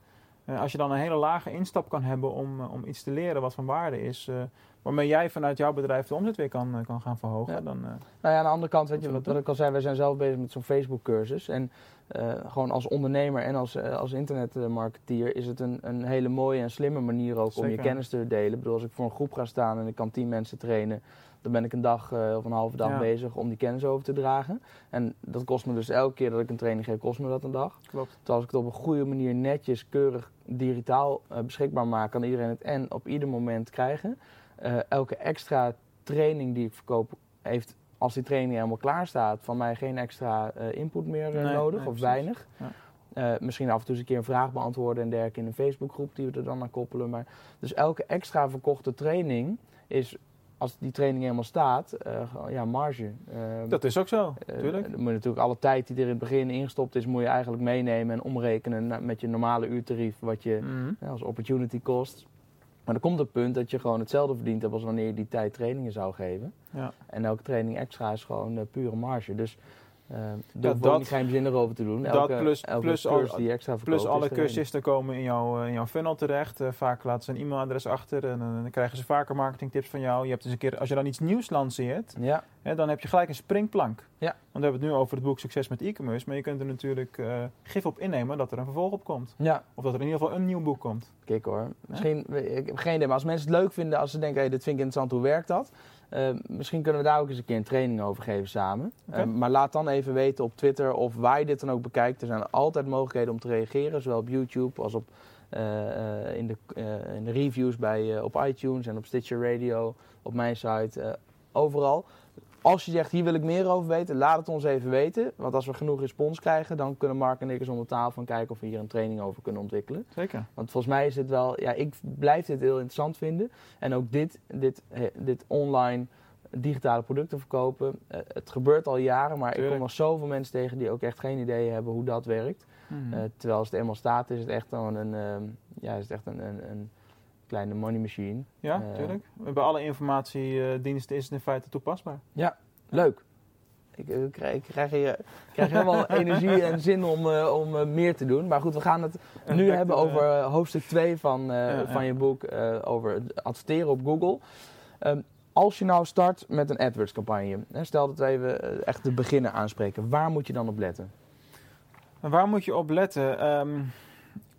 Uh, als je dan een hele lage instap kan hebben om, uh, om iets te leren wat van waarde is, uh, waarmee jij vanuit jouw bedrijf de omzet weer kan, kan gaan verhogen. Ja. Dan, uh, nou ja, aan de andere kant, weet je, wat, wat ik al zei, wij zijn zelf bezig met zo'n Facebook cursus. En uh, gewoon als ondernemer en als, als internetmarketeer is het een, een hele mooie en slimme manier ook Zeker. om je kennis te delen. Ik bedoel, als ik voor een groep ga staan en ik kan tien mensen trainen, dan ben ik een dag uh, of een halve dag Ja. bezig om die kennis over te dragen. En dat kost me dus elke keer dat ik een training geef, kost me dat een dag. Klopt. Terwijl als ik het op een goede manier netjes, keurig, digitaal uh, beschikbaar maak, kan iedereen het en op ieder moment krijgen. Uh, elke extra training die ik verkoop heeft, als die training helemaal klaar staat, van mij geen extra input meer Nee, nodig nee, of weinig. Ja. Uh, misschien af en toe eens een keer een vraag beantwoorden en dergelijke in een Facebookgroep die we er dan aan koppelen. Maar, dus elke extra verkochte training is, als die training helemaal staat, uh, ja, marge. Uh, Dat is ook zo, natuurlijk. dan moet je natuurlijk alle tijd die er in het begin ingestopt is, moet je eigenlijk meenemen en omrekenen met je normale uurtarief, wat je Mhm. als opportunity kost. Maar er komt een punt dat je gewoon hetzelfde verdiend hebt als wanneer je die tijd trainingen zou geven. Ja. En elke training extra is gewoon uh, pure marge. Dus uh, Ja, daar hoef dat- geheimzinnig over te doen. dat Elke, plus- elke plus cursus al- die extra Plus alle cursisten komen in jouw, eh, in jouw funnel terecht. Eh, vaak laten ze een e-mailadres achter en eh, dan krijgen ze vaker marketingtips van jou. Je hebt dus een keer, als je dan iets nieuws lanceert, Ja, hè, dan heb je gelijk een springplank. Ja. Want we hebben het nu over het boek Succes met e-commerce. Maar je kunt er natuurlijk eh, gif op innemen dat er een vervolg op komt. ja, Of dat er in ieder geval een nieuw boek komt. kijk hoor. Misschien, ik heb geen idee, maar als mensen het leuk vinden, als ze denken, hey, dit vind ik interessant, hoe werkt dat? Eh, misschien kunnen we daar ook eens een keer een training over geven samen. Oké. Eh, maar laat dan even weten op Twitter of waar je dit dan ook bekijkt. Er zijn altijd mogelijkheden om te reageren, zowel op YouTube als op eh, eh, in, de, eh, in de reviews bij, op iTunes en op Stitcher Radio, op mijn site, overal. Als je zegt, hier wil ik meer over weten, laat het ons even weten. Want als we genoeg respons krijgen, dan kunnen Mark en ik eens om de tafel gaan kijken of we hier een training over kunnen ontwikkelen. Zeker. Want volgens mij is het wel, ja, ik blijf dit heel interessant vinden. En ook dit, dit, dit online digitale producten verkopen. eh, het gebeurt al jaren, maar ik kom nog zoveel mensen tegen die ook echt geen idee hebben hoe dat werkt. Mhm. Eh, terwijl als het eenmaal staat, is het echt dan een, ehm, ja, is het echt een, een, een kleine money machine. ja, eh, tuurlijk. Bij alle informatiediensten is het in feite toepasbaar. Leuk. Ik, eh, krijg, ik krijg, hier, ik krijg helemaal [laughs] energie en zin om, eh, om eh, meer te doen. Maar goed, we gaan het nu hebben over eh, hoofdstuk 2 van, eh, Ja, van ja. je boek eh, over het adverteren op Google. Ehm, als je nou start met een AdWords campagne, hè, stel dat we even eh, echt de beginnen aanspreken, waar moet je dan op letten? En waar moet je op letten? Ehm,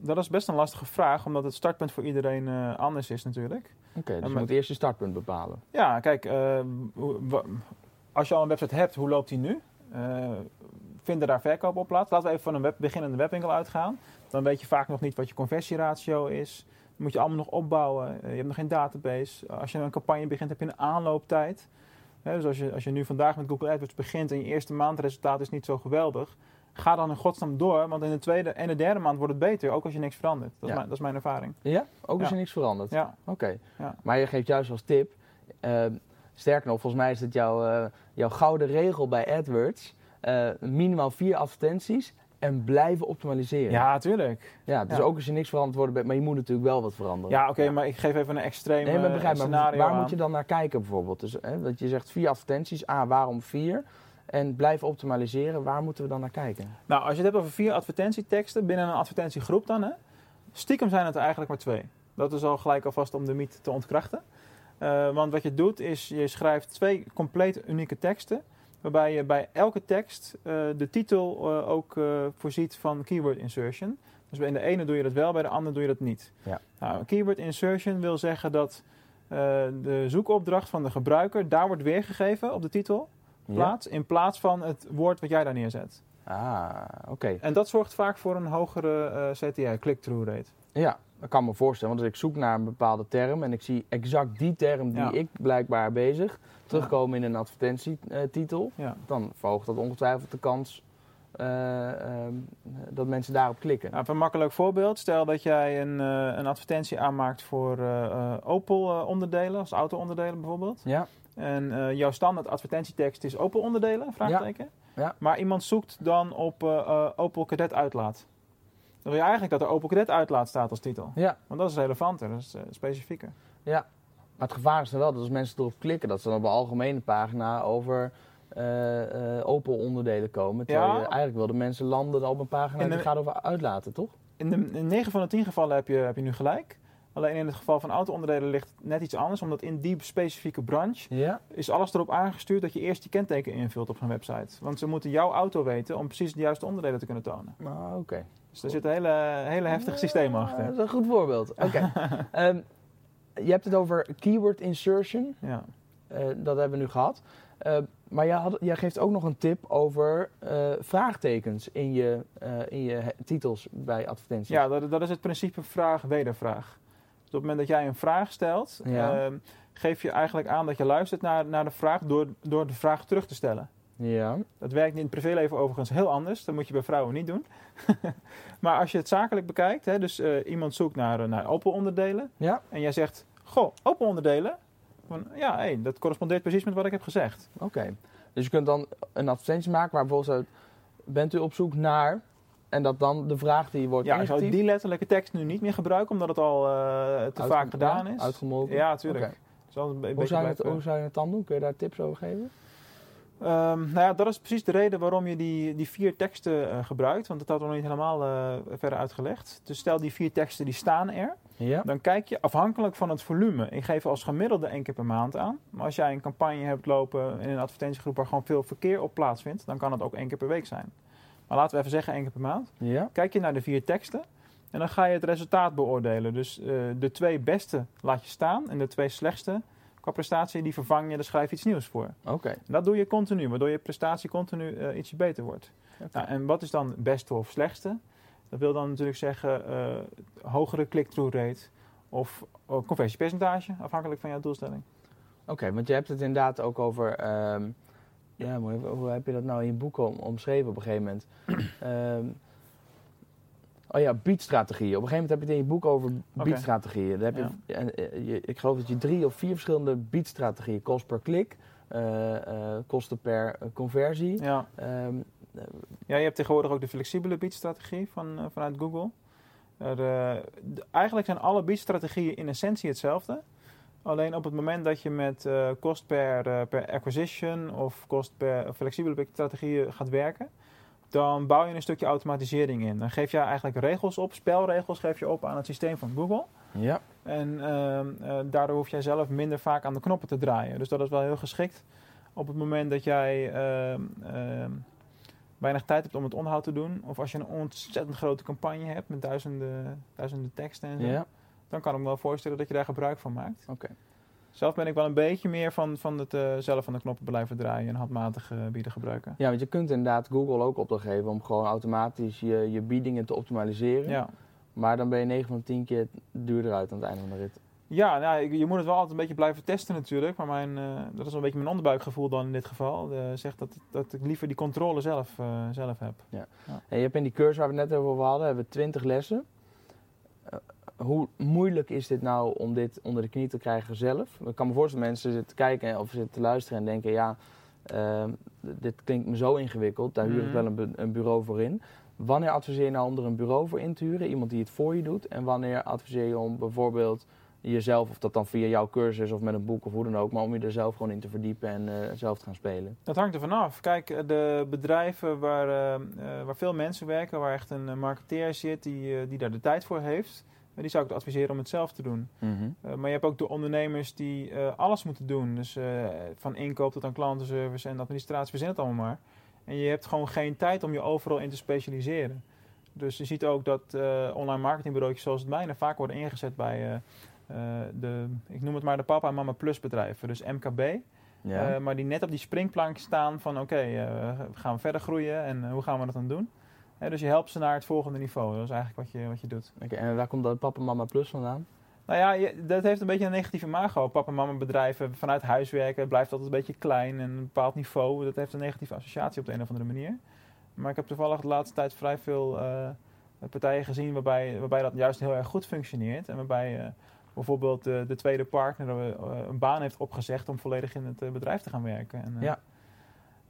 dat is best een lastige vraag, omdat het startpunt voor iedereen eh, anders is natuurlijk. Oké, dus maar- je moet eerst je startpunt bepalen. Ja, kijk, eh, als je al een website hebt, hoe loopt die nu? Eh, vinden daar verkoop op plaats? Laten we even van een web, beginnende webwinkel uitgaan. Dan weet je vaak nog niet wat je conversieratio is. Dat moet je allemaal nog opbouwen. Je hebt nog geen database. Als je een campagne begint, heb je een aanlooptijd. Dus als je, als je nu vandaag met Google AdWords begint en je eerste maandresultaat is niet zo geweldig, ga dan in godsnaam door, want in de tweede en de derde maand wordt het beter, ook als je niks verandert. Dat, Ja. is, mijn, dat is mijn ervaring. Ja? Ook als Ja. je niks verandert? Ja. Oké. Ja. Maar je geeft juist als tip, eh, sterker nog, volgens mij is het jouw, eh, jouw gouden regel bij AdWords, eh, minimaal vier advertenties en blijven optimaliseren. Ja, tuurlijk. Ja, dus Ja. ook als je niks veranderd wordt, maar je moet natuurlijk wel wat veranderen. Ja, oké, maar ik geef even een extreem Nee, maar begrijp, maar scenario waar aan. moet je dan naar kijken bijvoorbeeld? Dus, hè, dat je zegt vier advertenties, A, waarom vier? En blijven optimaliseren, waar moeten we dan naar kijken? Nou, als je het hebt over vier advertentieteksten binnen een advertentiegroep dan, hè, stiekem zijn het er eigenlijk maar twee. Dat is al gelijk alvast om de mythe te ontkrachten. Eh, want wat je doet is, je schrijft twee compleet unieke teksten, waarbij je bij elke tekst eh, de titel eh, ook voorziet van keyword insertion. Dus bij de ene doe je dat wel, bij de andere doe je dat niet. Ja. Nou, keyword insertion wil zeggen dat de zoekopdracht van de gebruiker daar wordt weergegeven op de titel plaats, in plaats van het woord wat jij daar neerzet. Ah, oké. En dat zorgt vaak voor een hogere eh, CTR, click-through rate. Ja, dat kan me voorstellen. Want als ik zoek naar een bepaalde term en ik zie exact die term die Ja. ik blijkbaar bezig terugkomen in een advertentietitel, Ja. dan verhoogt dat ongetwijfeld de kans eh, ehm, dat mensen daarop klikken. Nou, een makkelijk voorbeeld. Stel dat jij een, eh, een advertentie aanmaakt voor eh, eh, Opel-onderdelen, als auto-onderdelen bijvoorbeeld. Ja, En eh, jouw standaard advertentietekst is Opel-onderdelen, vraagteken. Ja. Maar iemand zoekt dan op eh, eh, Opel Cadet uitlaat. Dan wil je eigenlijk dat er Opel Cadet uitlaat staat als titel. ja, Want dat is relevanter, dat is specifieker. ja. Maar het gevaar is dan wel dat als mensen erop klikken, dat ze dan op een algemene pagina over eh, eh, Opel-onderdelen komen. Terwijl Ja. je eigenlijk wil de mensen landen op een pagina In die de- gaat over uitlaten, toch? In, de, in 9 van de 10 gevallen heb je, heb je nu gelijk. Alleen in het geval van auto-onderdelen ligt het net iets anders. Omdat in die specifieke branche Ja. is alles erop aangestuurd dat je eerst je kenteken invult op zo'n website. Want ze moeten jouw auto weten om precies de juiste onderdelen te kunnen tonen. Nou, oké. Dus er zit een hele, hele heftig systeem achter. Dat is een goed voorbeeld. Oké. [laughs] Ehm, je hebt het over keyword insertion. Ja. Eh, dat hebben we nu gehad. Eh, maar jij, had, jij geeft ook nog een tip over eh, vraagtekens in je, eh, in je titels bij advertenties. Ja, dat, dat is het principe vraag-wedervraag. Op het moment dat jij een vraag stelt, Ja. ehm, geef je eigenlijk aan dat je luistert naar, naar de vraag door, door de vraag terug te stellen. Ja. Dat werkt in het privéleven overigens heel anders. Dat moet je bij vrouwen niet doen. [laughs] maar als je het zakelijk bekijkt, hè, dus eh, iemand zoekt naar, eh, naar Opel-onderdelen. Ja. En jij zegt, goh, Opel-onderdelen? Van, Ja, hey, dat correspondeert precies met wat ik heb gezegd. Oké. Dus je kunt dan een advertentie maken waar bijvoorbeeld bent u op zoek naar... En dat dan de vraag die wordt Ja, ik zou die letterlijke tekst nu niet meer gebruiken, omdat het al eh, te uitge- vaak gedaan ja, is. Uitgemolken. Ja, tuurlijk. Een be- Hoe, zou het, hoe zou je het dan doen? Kun je daar tips over geven? Ehm, nou ja, dat is precies de reden waarom je die, die vier teksten eh, gebruikt. Want dat hadden we nog niet helemaal eh, verder uitgelegd. Dus stel die vier teksten die staan er. Ja. Dan kijk je afhankelijk van het volume. Ik geef als gemiddelde één keer per maand aan. Maar als jij een campagne hebt lopen in een advertentiegroep waar gewoon veel verkeer op plaatsvindt, dan kan het ook één keer per week zijn. Maar laten we even zeggen één keer per maand. Ja. Kijk je naar de vier teksten en dan ga je het resultaat beoordelen. Dus eh, de twee beste laat je staan en de twee slechtste qua prestatie die vervang je, daar schrijf je iets nieuws voor. Oké. Dat doe je continu, waardoor je prestatie continu eh, ietsje beter wordt. Oké. Nou, en wat is dan beste of slechtste? Dat wil dan natuurlijk zeggen uh, hogere click-through rate of conversiepercentage, afhankelijk van jouw doelstelling. Oké, want je hebt het inderdaad ook over. Um, ja, hoe heb je dat nou in je boek omschreven op een gegeven moment? um, [clears throat] oh ja, beatstrategieën. Op een gegeven moment heb je het in je boek over beatstrategieën. Dan heb je, eh, je, ik geloof dat je drie of vier verschillende beatstrategieën, kost per klik, uh, uh, kosten per conversie. Ja. Um, ja, je hebt tegenwoordig ook de flexibele beatstrategie van, vanuit Google. Er, eigenlijk zijn alle beatstrategieën in essentie hetzelfde. Alleen op het moment dat je met uh, kost per, uh, per acquisition of kost per flexibele strategieën gaat werken, dan bouw je een stukje automatisering in. Dan geef je eigenlijk regels op, spelregels geef je op aan het systeem van Google. Ja. En uh, daardoor hoef jij zelf minder vaak aan de knoppen te draaien. Dus dat is wel heel geschikt op het moment dat jij ehm, ehm, weinig tijd hebt om het onderhoud te doen. Of als je een ontzettend grote campagne hebt met duizenden, duizenden teksten en zo. Ja dan kan ik me wel voorstellen dat je daar gebruik van maakt. Oké. Zelf ben ik wel een beetje meer van, van het uh, zelf van de knoppen blijven draaien en handmatig uh, bieden gebruiken. Ja, want je kunt inderdaad Google ook opdracht geven om gewoon automatisch je, je biedingen te optimaliseren. Ja. Maar dan ben je 9 van de 10 keer duurder uit aan het einde van de rit. Ja, nou, je moet het wel altijd een beetje blijven testen natuurlijk. Maar mijn, uh, dat is wel een beetje mijn onderbuikgevoel dan in dit geval. zegt dat, dat ik liever die controle zelf, zelf heb. Ja. ja. En je hebt in die cursus waar we het net over hadden, hebben we 20 lessen hoe moeilijk is dit nou om dit onder de knie te krijgen zelf? Ik kan me voorstellen dat mensen zitten kijken of zitten te luisteren en denken: ja, uh, dit klinkt me zo ingewikkeld, daar huur ik mhm. wel een, een, bureau voor in. Wanneer adviseer je nou om er een bureau voor in te huren, iemand die het voor je doet? En wanneer adviseer je om bijvoorbeeld jezelf, of dat dan via jouw cursus of met een boek of hoe dan ook, maar om je er zelf gewoon in te verdiepen en uh, zelf te gaan spelen? Dat hangt er vanaf. Kijk, eh, de bedrijven waar, uh, waar veel mensen werken, waar echt een marketeer zit die, die daar de tijd voor heeft, die zou ik adviseren om het zelf te doen. Mhm. Eh, maar je hebt ook de ondernemers die eh, alles moeten doen. Dus uh, van inkoop tot aan klantenservice en administratie, verzin het allemaal maar. En je hebt gewoon geen tijd om je overal in te specialiseren. Dus je ziet ook dat online marketingbureautjes zoals het mijne vaak worden ingezet bij de, ik noem het maar de papa en mama plus bedrijven. Dus MKB. Ja. maar die net op die springplank staan van oké, gaan we verder groeien en hoe gaan we dat dan doen? Dus je helpt ze naar het volgende niveau. Dat is eigenlijk wat je, wat je doet. Oké, en waar komt dat Papa Mama Plus vandaan? Nou ja, je, dat heeft een beetje een negatieve imago. Papa Mama bedrijven vanuit huis werken blijft altijd een beetje klein en een bepaald niveau. Dat heeft een negatieve associatie op de een of andere manier. Maar ik heb toevallig de laatste tijd vrij veel uh, partijen gezien waarbij, waarbij dat juist heel erg goed functioneert. En waarbij uh, bijvoorbeeld de, de tweede partner uh, een baan heeft opgezegd om volledig in het bedrijf te gaan werken. En, ja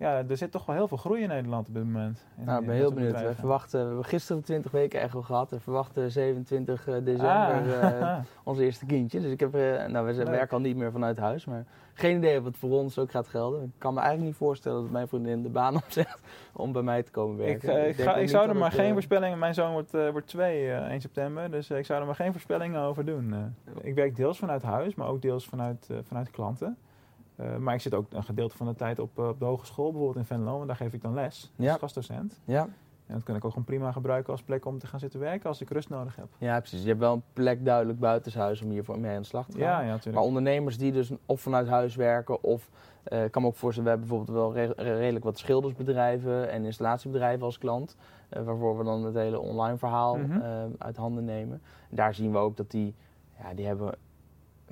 ja, er zit toch wel heel veel groei in Nederland op dit moment. nou, ik ben heel benieuwd. We verwachten, we hebben gisteren 20 weken echo gehad. We verwachten 27 eh, december ah. uh, [laughs] ons eerste kindje. Dus ik heb, uh, nou, we werken al niet meer vanuit huis. Maar geen idee of het voor ons ook gaat gelden. Ik kan me eigenlijk niet voorstellen dat mijn vriendin de baan [laughs] opzegt om bij mij te komen werken. Ik, ik, ik, zou er maar geen voorspellingen... Mijn zoon wordt, wordt 2 1 september. Dus ik zou er maar geen voorspellingen over doen. ik werk deels vanuit huis, maar ook deels vanuit, vanuit klanten. Uh, maar ik zit ook een gedeelte van de tijd op, uh, op de hogeschool, bijvoorbeeld in Venlo. En daar geef ik dan les als gastdocent. Ja. En dat kan ik ook gewoon prima gebruiken als plek om te gaan zitten werken als ik rust nodig heb. Ja, precies. Je hebt wel een plek duidelijk buitenshuis om hiervoor mee aan de slag te gaan. Ja, ja, natuurlijk. Maar ondernemers die dus of vanuit huis werken of... Uh, ik kan me ook voorstellen, we hebben bijvoorbeeld wel re redelijk wat schildersbedrijven en installatiebedrijven als klant. Uh, waarvoor we dan het hele online verhaal mm -hmm. uh, uit handen nemen. En daar zien we ook dat die, ja, die hebben...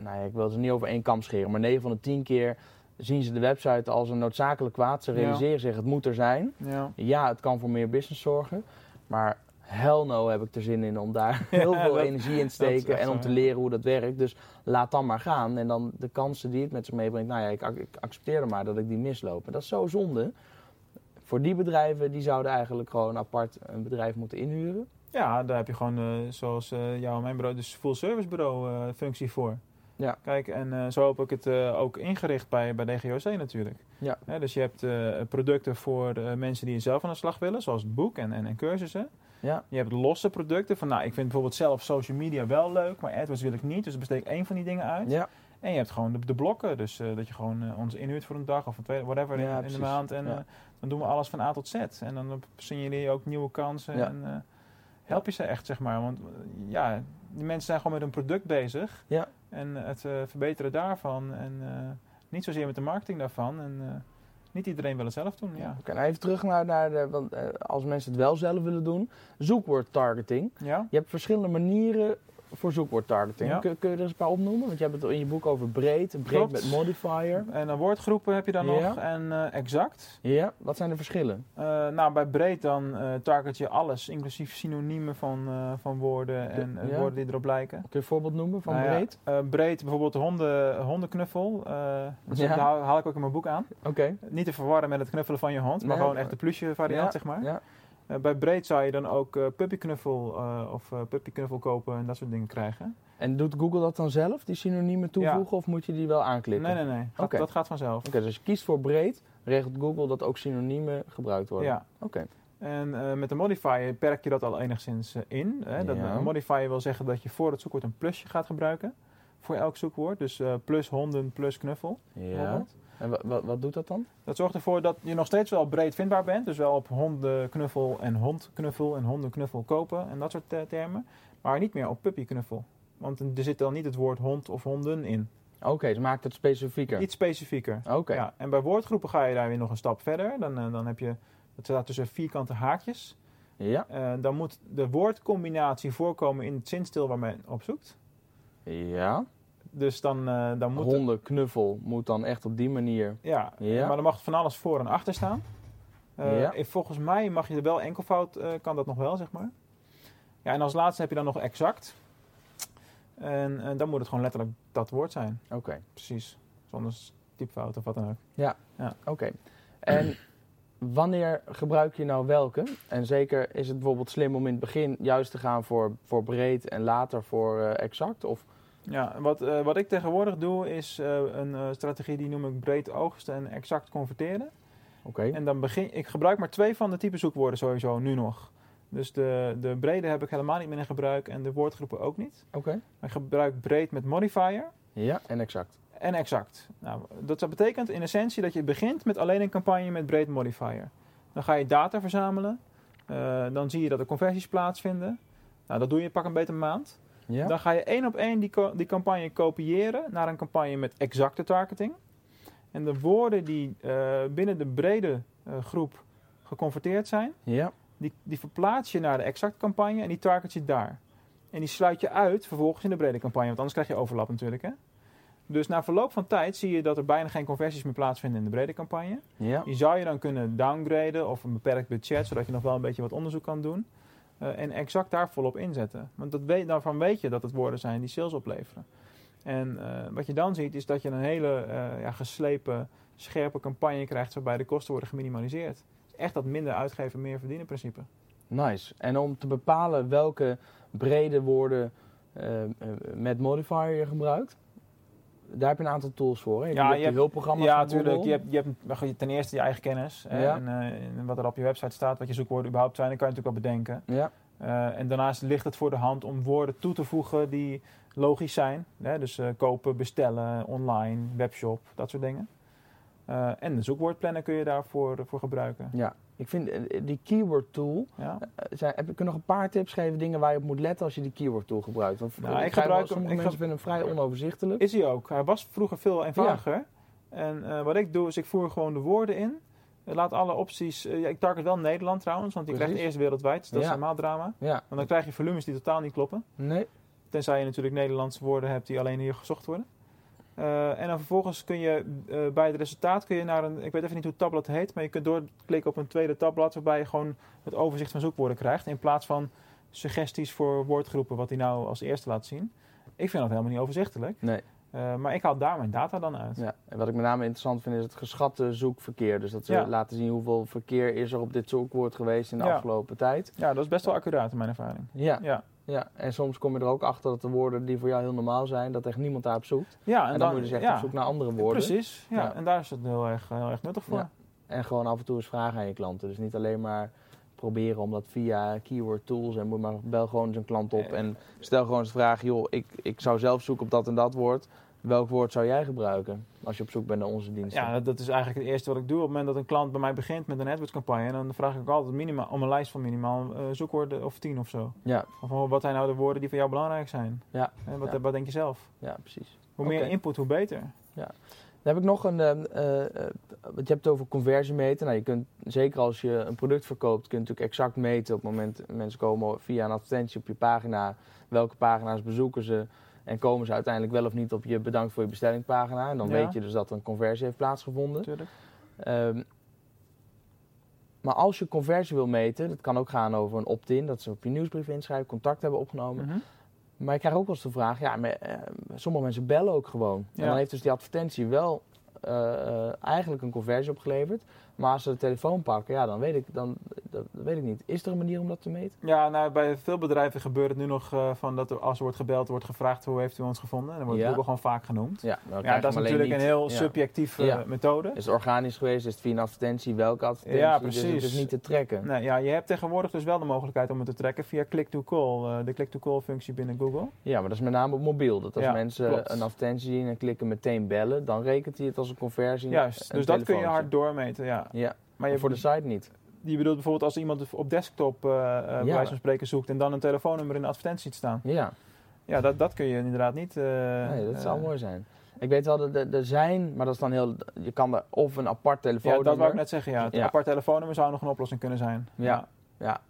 Nou ja, ik wil het niet over één kam scheren, maar 9 van de 10 keer zien ze de website als een noodzakelijk kwaad. Ze realiseren zich, het moet er zijn. Ja. ja, het kan voor meer business zorgen. Maar hell no heb ik er zin in om daar [laughs] heel veel energie in te steken en om te leren hoe dat werkt. Dus laat dan maar gaan. En dan de kansen die het met zich meebrengt, nou ja, ik, ik accepteer er maar dat ik die misloop. En dat is zo zonde. Voor die bedrijven, die zouden eigenlijk gewoon apart een bedrijf moeten inhuren. Ja, daar heb je gewoon, uh, zoals uh, jou en mijn bureau, dus full service bureau uh, functie voor. Ja. Kijk, en uh, zo heb ik het uh, ook ingericht bij, bij DGOC natuurlijk. Ja. dus je hebt uh, producten voor mensen die zelf aan de slag willen, zoals het boek en, en, en cursussen. Ja. Je hebt losse producten van, nou, ik vind bijvoorbeeld zelf social media wel leuk, maar AdWords wil ik niet, dus besteed ik één van die dingen uit. Ja. En je hebt gewoon de, de blokken, dus dat je gewoon ons inhuurt voor een dag of een twee, whatever ja, in, in, de maand. En dan doen we alles van A tot Z. En dan signaleer je ook nieuwe kansen en help je ze echt, zeg maar. Want ja, die mensen zijn gewoon met een product bezig. Ja. En het uh, verbeteren daarvan. En uh, niet zozeer met de marketing daarvan. En uh, Niet iedereen wil het zelf doen, ja. Oké, nou even terug naar, naar de, want eh, als mensen het wel zelf willen doen. Zoekwoordtargeting. Ja? Je hebt verschillende manieren voor zoekwoordtargeting. Ja. Kun, kun je er eens een paar opnoemen? Want je hebt het in je boek over breed, breed Klopt. met modifier. En dan woordgroepen heb je dan Ja. nog en eh, exact. Ja, wat zijn de verschillen? Eh, nou, bij breed dan eh, target je alles, inclusief synoniemen van, van woorden en Ja. woorden die erop lijken. Kun je een voorbeeld noemen van Nou breed? breed, bijvoorbeeld de honden, hondenknuffel. dat Ja. haal, haal ik ook in mijn boek aan. Oké. Niet te verwarren met het knuffelen van je hond, maar Nee, gewoon echt de plusje variant, zeg maar. Ja. Eh, bij breed zou je dan ook eh, puppyknuffel eh, of puppyknuffel kopen en dat soort dingen krijgen. En doet Google dat dan zelf, die synoniemen toevoegen, of moet je die wel aanklikken? Nee, nee, nee. Gaat-. Dat gaat vanzelf. Oké, dus als je kiest voor breed, regelt Google dat ook synoniemen gebruikt worden. Ja. Oké. En met de modifier perk je dat al enigszins in. Hè? Dat, Ja. Een modifier wil zeggen dat je voor het zoekwoord een plusje gaat gebruiken. Voor elk zoekwoord. Dus plus honden, plus knuffel. Ja. bijvoorbeeld. En wa- wa- wat doet dat dan? Dat zorgt ervoor dat je nog steeds wel breed vindbaar bent. Dus wel op hondenknuffel en hondknuffel en hondenknuffel kopen en dat soort eh, termen. Maar niet meer op puppyknuffel. Want er zit dan niet het woord hond of honden in. Oké, dus maakt het specifieker. Iets specifieker. Oké. Ja, en bij woordgroepen ga je daar weer nog een stap verder. Dan, eh, dan heb je, het staat tussen vierkante haakjes. Ja. Eh, dan moet de woordcombinatie voorkomen in het zinstil waar men op zoekt. Ja. Dus dan, eh, dan moet... Hondenknuffel moet dan echt op die manier. ja, Ja. maar dan mag van alles voor en achter staan. Eh, Ja. en Volgens mij mag je er wel enkelvoud, eh kan dat nog wel, zeg maar. Ja, en als laatste heb je dan nog exact. En, en dan moet het gewoon letterlijk dat woord zijn. Oké. Precies. Zonder typfout of wat dan ook. Oké. En wanneer gebruik je nou welke? En zeker is het bijvoorbeeld slim om in het begin juist te gaan voor, voor breed en later voor eh, exact? Of Ja, wat, eh, wat ik tegenwoordig doe is eh, een eh, strategie die noem ik breed oogsten en exact converteren. oké. En dan begin ik gebruik maar twee van de type zoekwoorden sowieso nu nog. Dus de, de brede heb ik helemaal niet meer in gebruik en de woordgroepen ook niet. Oké. Ik gebruik breed met modifier Ja, en exact. en exact. Nou, dat betekent in essentie dat je begint met alleen een campagne met breed modifier. Dan ga je data verzamelen. Dan zie je dat er conversies plaatsvinden. Nou, dat doe je pak een beetje een maand. Ja. Dan ga je één op één die, die campagne kopiëren naar een campagne met exacte targeting. En de woorden die eh, binnen de brede eh, groep geconverteerd zijn, Ja. die, die verplaats je naar de exact campagne en die target je daar. En die sluit je uit vervolgens in de brede campagne, want anders krijg je overlap natuurlijk. Hè? Dus na verloop van tijd zie je dat er bijna geen conversies meer plaatsvinden in de brede campagne. Ja. Die zou je dan kunnen downgraden of een beperkt budget, zodat je nog wel een beetje wat onderzoek kan doen. Eh, en exact daar volop inzetten. Want dat weet, daarvan weet je dat het woorden zijn die sales opleveren. En eh, wat je dan ziet is dat je een hele eh, ja, geslepen, scherpe campagne krijgt waarbij de kosten worden geminimaliseerd. Echt dat minder uitgeven, meer verdienen principe. Nice. En om te bepalen welke brede woorden met modifier je gebruikt, daar heb je een aantal tools voor. Hè? Je Ja, hebt je hebt- hulpprogramma's Ja, natuurlijk. Je hebt, je hebt ten eerste je eigen kennis. hè, Ja. En, eh, en wat er op je website staat, wat je zoekwoorden überhaupt zijn, dat kan je natuurlijk wel bedenken. Ja. Eh, en daarnaast ligt het voor de hand om woorden toe te voegen die logisch zijn. Hè? Dus eh, kopen, bestellen, online, webshop, dat soort dingen. En de zoekwoordplanner kun je daarvoor voor gebruiken. ja. Ik vind eh, die keyword tool, Ja. eh, zijn, heb ik nog een paar tips geven, dingen waar je op moet letten als je die keyword tool gebruikt? Want Nou, eh, ik gebruik hem- sommige ik mensen vinden hem vrij onoverzichtelijk. Is hij ook. Hij was vroeger veel eenvoudiger. En wat ik doe, is ik voer gewoon de woorden in. Laat alle opties... eh, ja, ik target wel Nederland trouwens, want die Precies. krijgt eerst wereldwijd. Dus dat is helemaal drama. Ja. Want dan krijg je volumes die totaal niet kloppen. Nee. Tenzij je natuurlijk Nederlandse woorden hebt die alleen hier gezocht worden. Eh, en dan vervolgens kun je eh, bij het resultaat kun je naar een, ik weet even niet hoe het tabblad heet, maar je kunt doorklikken op een tweede tabblad waarbij je gewoon het overzicht van zoekwoorden krijgt. In plaats van suggesties voor woordgroepen, wat hij nou als eerste laat zien. Ik vind dat helemaal niet overzichtelijk. Nee. Eh, maar ik haal daar mijn data dan uit. Ja. En wat ik met name interessant vind is het geschatte zoekverkeer. Dus dat ze Ja. laten zien hoeveel verkeer is er op dit zoekwoord geweest in de Ja. afgelopen tijd. Ja, dat is best wel accuraat in mijn ervaring. Ja. Ja, ja. En soms kom je er ook achter dat de woorden die voor jou heel normaal zijn, dat echt niemand daarop zoekt. ja En, dan, moet je dus echt ja, op zoek naar andere woorden. Precies, ja. Ja. En daar is het heel erg, heel erg nuttig voor. Ja. En gewoon af en toe eens vragen aan je klanten. Dus niet alleen maar proberen om dat via keyword tools en moet maar bel gewoon eens een klant op en stel gewoon eens de vraag, joh, ik, ik zou zelf zoeken op dat en dat woord. Welk woord zou jij gebruiken als je op zoek bent naar onze diensten? Ja, dat, is eigenlijk het eerste wat ik doe. Op het moment dat een klant bij mij begint met een AdWords campagne, dan vraag ik ook altijd minimaal, om een lijst van minimaal eh, zoekwoorden of tien of zo. ja, Of wat zijn nou de woorden die voor jou belangrijk zijn? Ja. En wat, Ja. wat denk je zelf? ja, precies. Hoe meer input, hoe beter. Dan heb ik nog een. eh, eh, wat je hebt over conversiemeter. Nou, je kunt zeker als je een product verkoopt, kun je natuurlijk exact meten op het moment mensen komen via een advertentie op je pagina. Welke pagina's bezoeken ze en komen ze uiteindelijk wel of niet op je bedankt voor je bestellingpagina. En dan Ja. weet je dus dat er een conversie heeft plaatsgevonden. Natuurlijk. Ehm, maar als je conversie wil meten, dat kan ook gaan over een opt-in, dat ze op je nieuwsbrief inschrijven, contact hebben opgenomen. Mhm. Maar ik krijg ook wel eens de vraag, ja, maar, eh, sommige mensen bellen ook gewoon. Ja. En dan heeft dus die advertentie wel eh, eh, eigenlijk een conversie opgeleverd. Maar als ze de telefoon pakken, ja, dan weet ik, dan, dat, dat weet ik niet. Is er een manier om dat te meten? Ja, nou, bij veel bedrijven gebeurt het nu nog eh, van dat er als er wordt gebeld, wordt gevraagd hoe heeft u ons gevonden. En dan wordt Ja. Google gewoon vaak genoemd. Ja, dat is natuurlijk een heel subjectieve Ja. methode. Is het organisch geweest? Is het via een advertentie? Welke advertentie? Ja, Dus het precies. is niet te trekken. Nee, ja, je hebt tegenwoordig dus wel de mogelijkheid om het te trekken via click-to-call, eh, de click-to-call functie binnen Google. Ja, maar dat is met name op mobiel. Dat als mensen klopt. een advertentie zien en klikken meteen bellen, dan rekent hij het als een conversie. Juist, dus dat kun je hard doormeten, ja. Ja, Maar maar je, voor de site niet. Je bedoelt bijvoorbeeld als iemand op desktop bij Ja. wijze van spreken zoekt en dan een telefoonnummer in de advertentie ziet staan. Ja, Ja, dat, dat kun je inderdaad niet. eh, nee, dat zou mooi zijn. Ik weet wel dat er, zijn, maar dat is dan heel. Je kan er of een apart Ja, telefoonnummer. dat wou ik net zeggen, ja. Het Ja. apart telefoonnummer zou nog een oplossing kunnen zijn. Ja. Ja.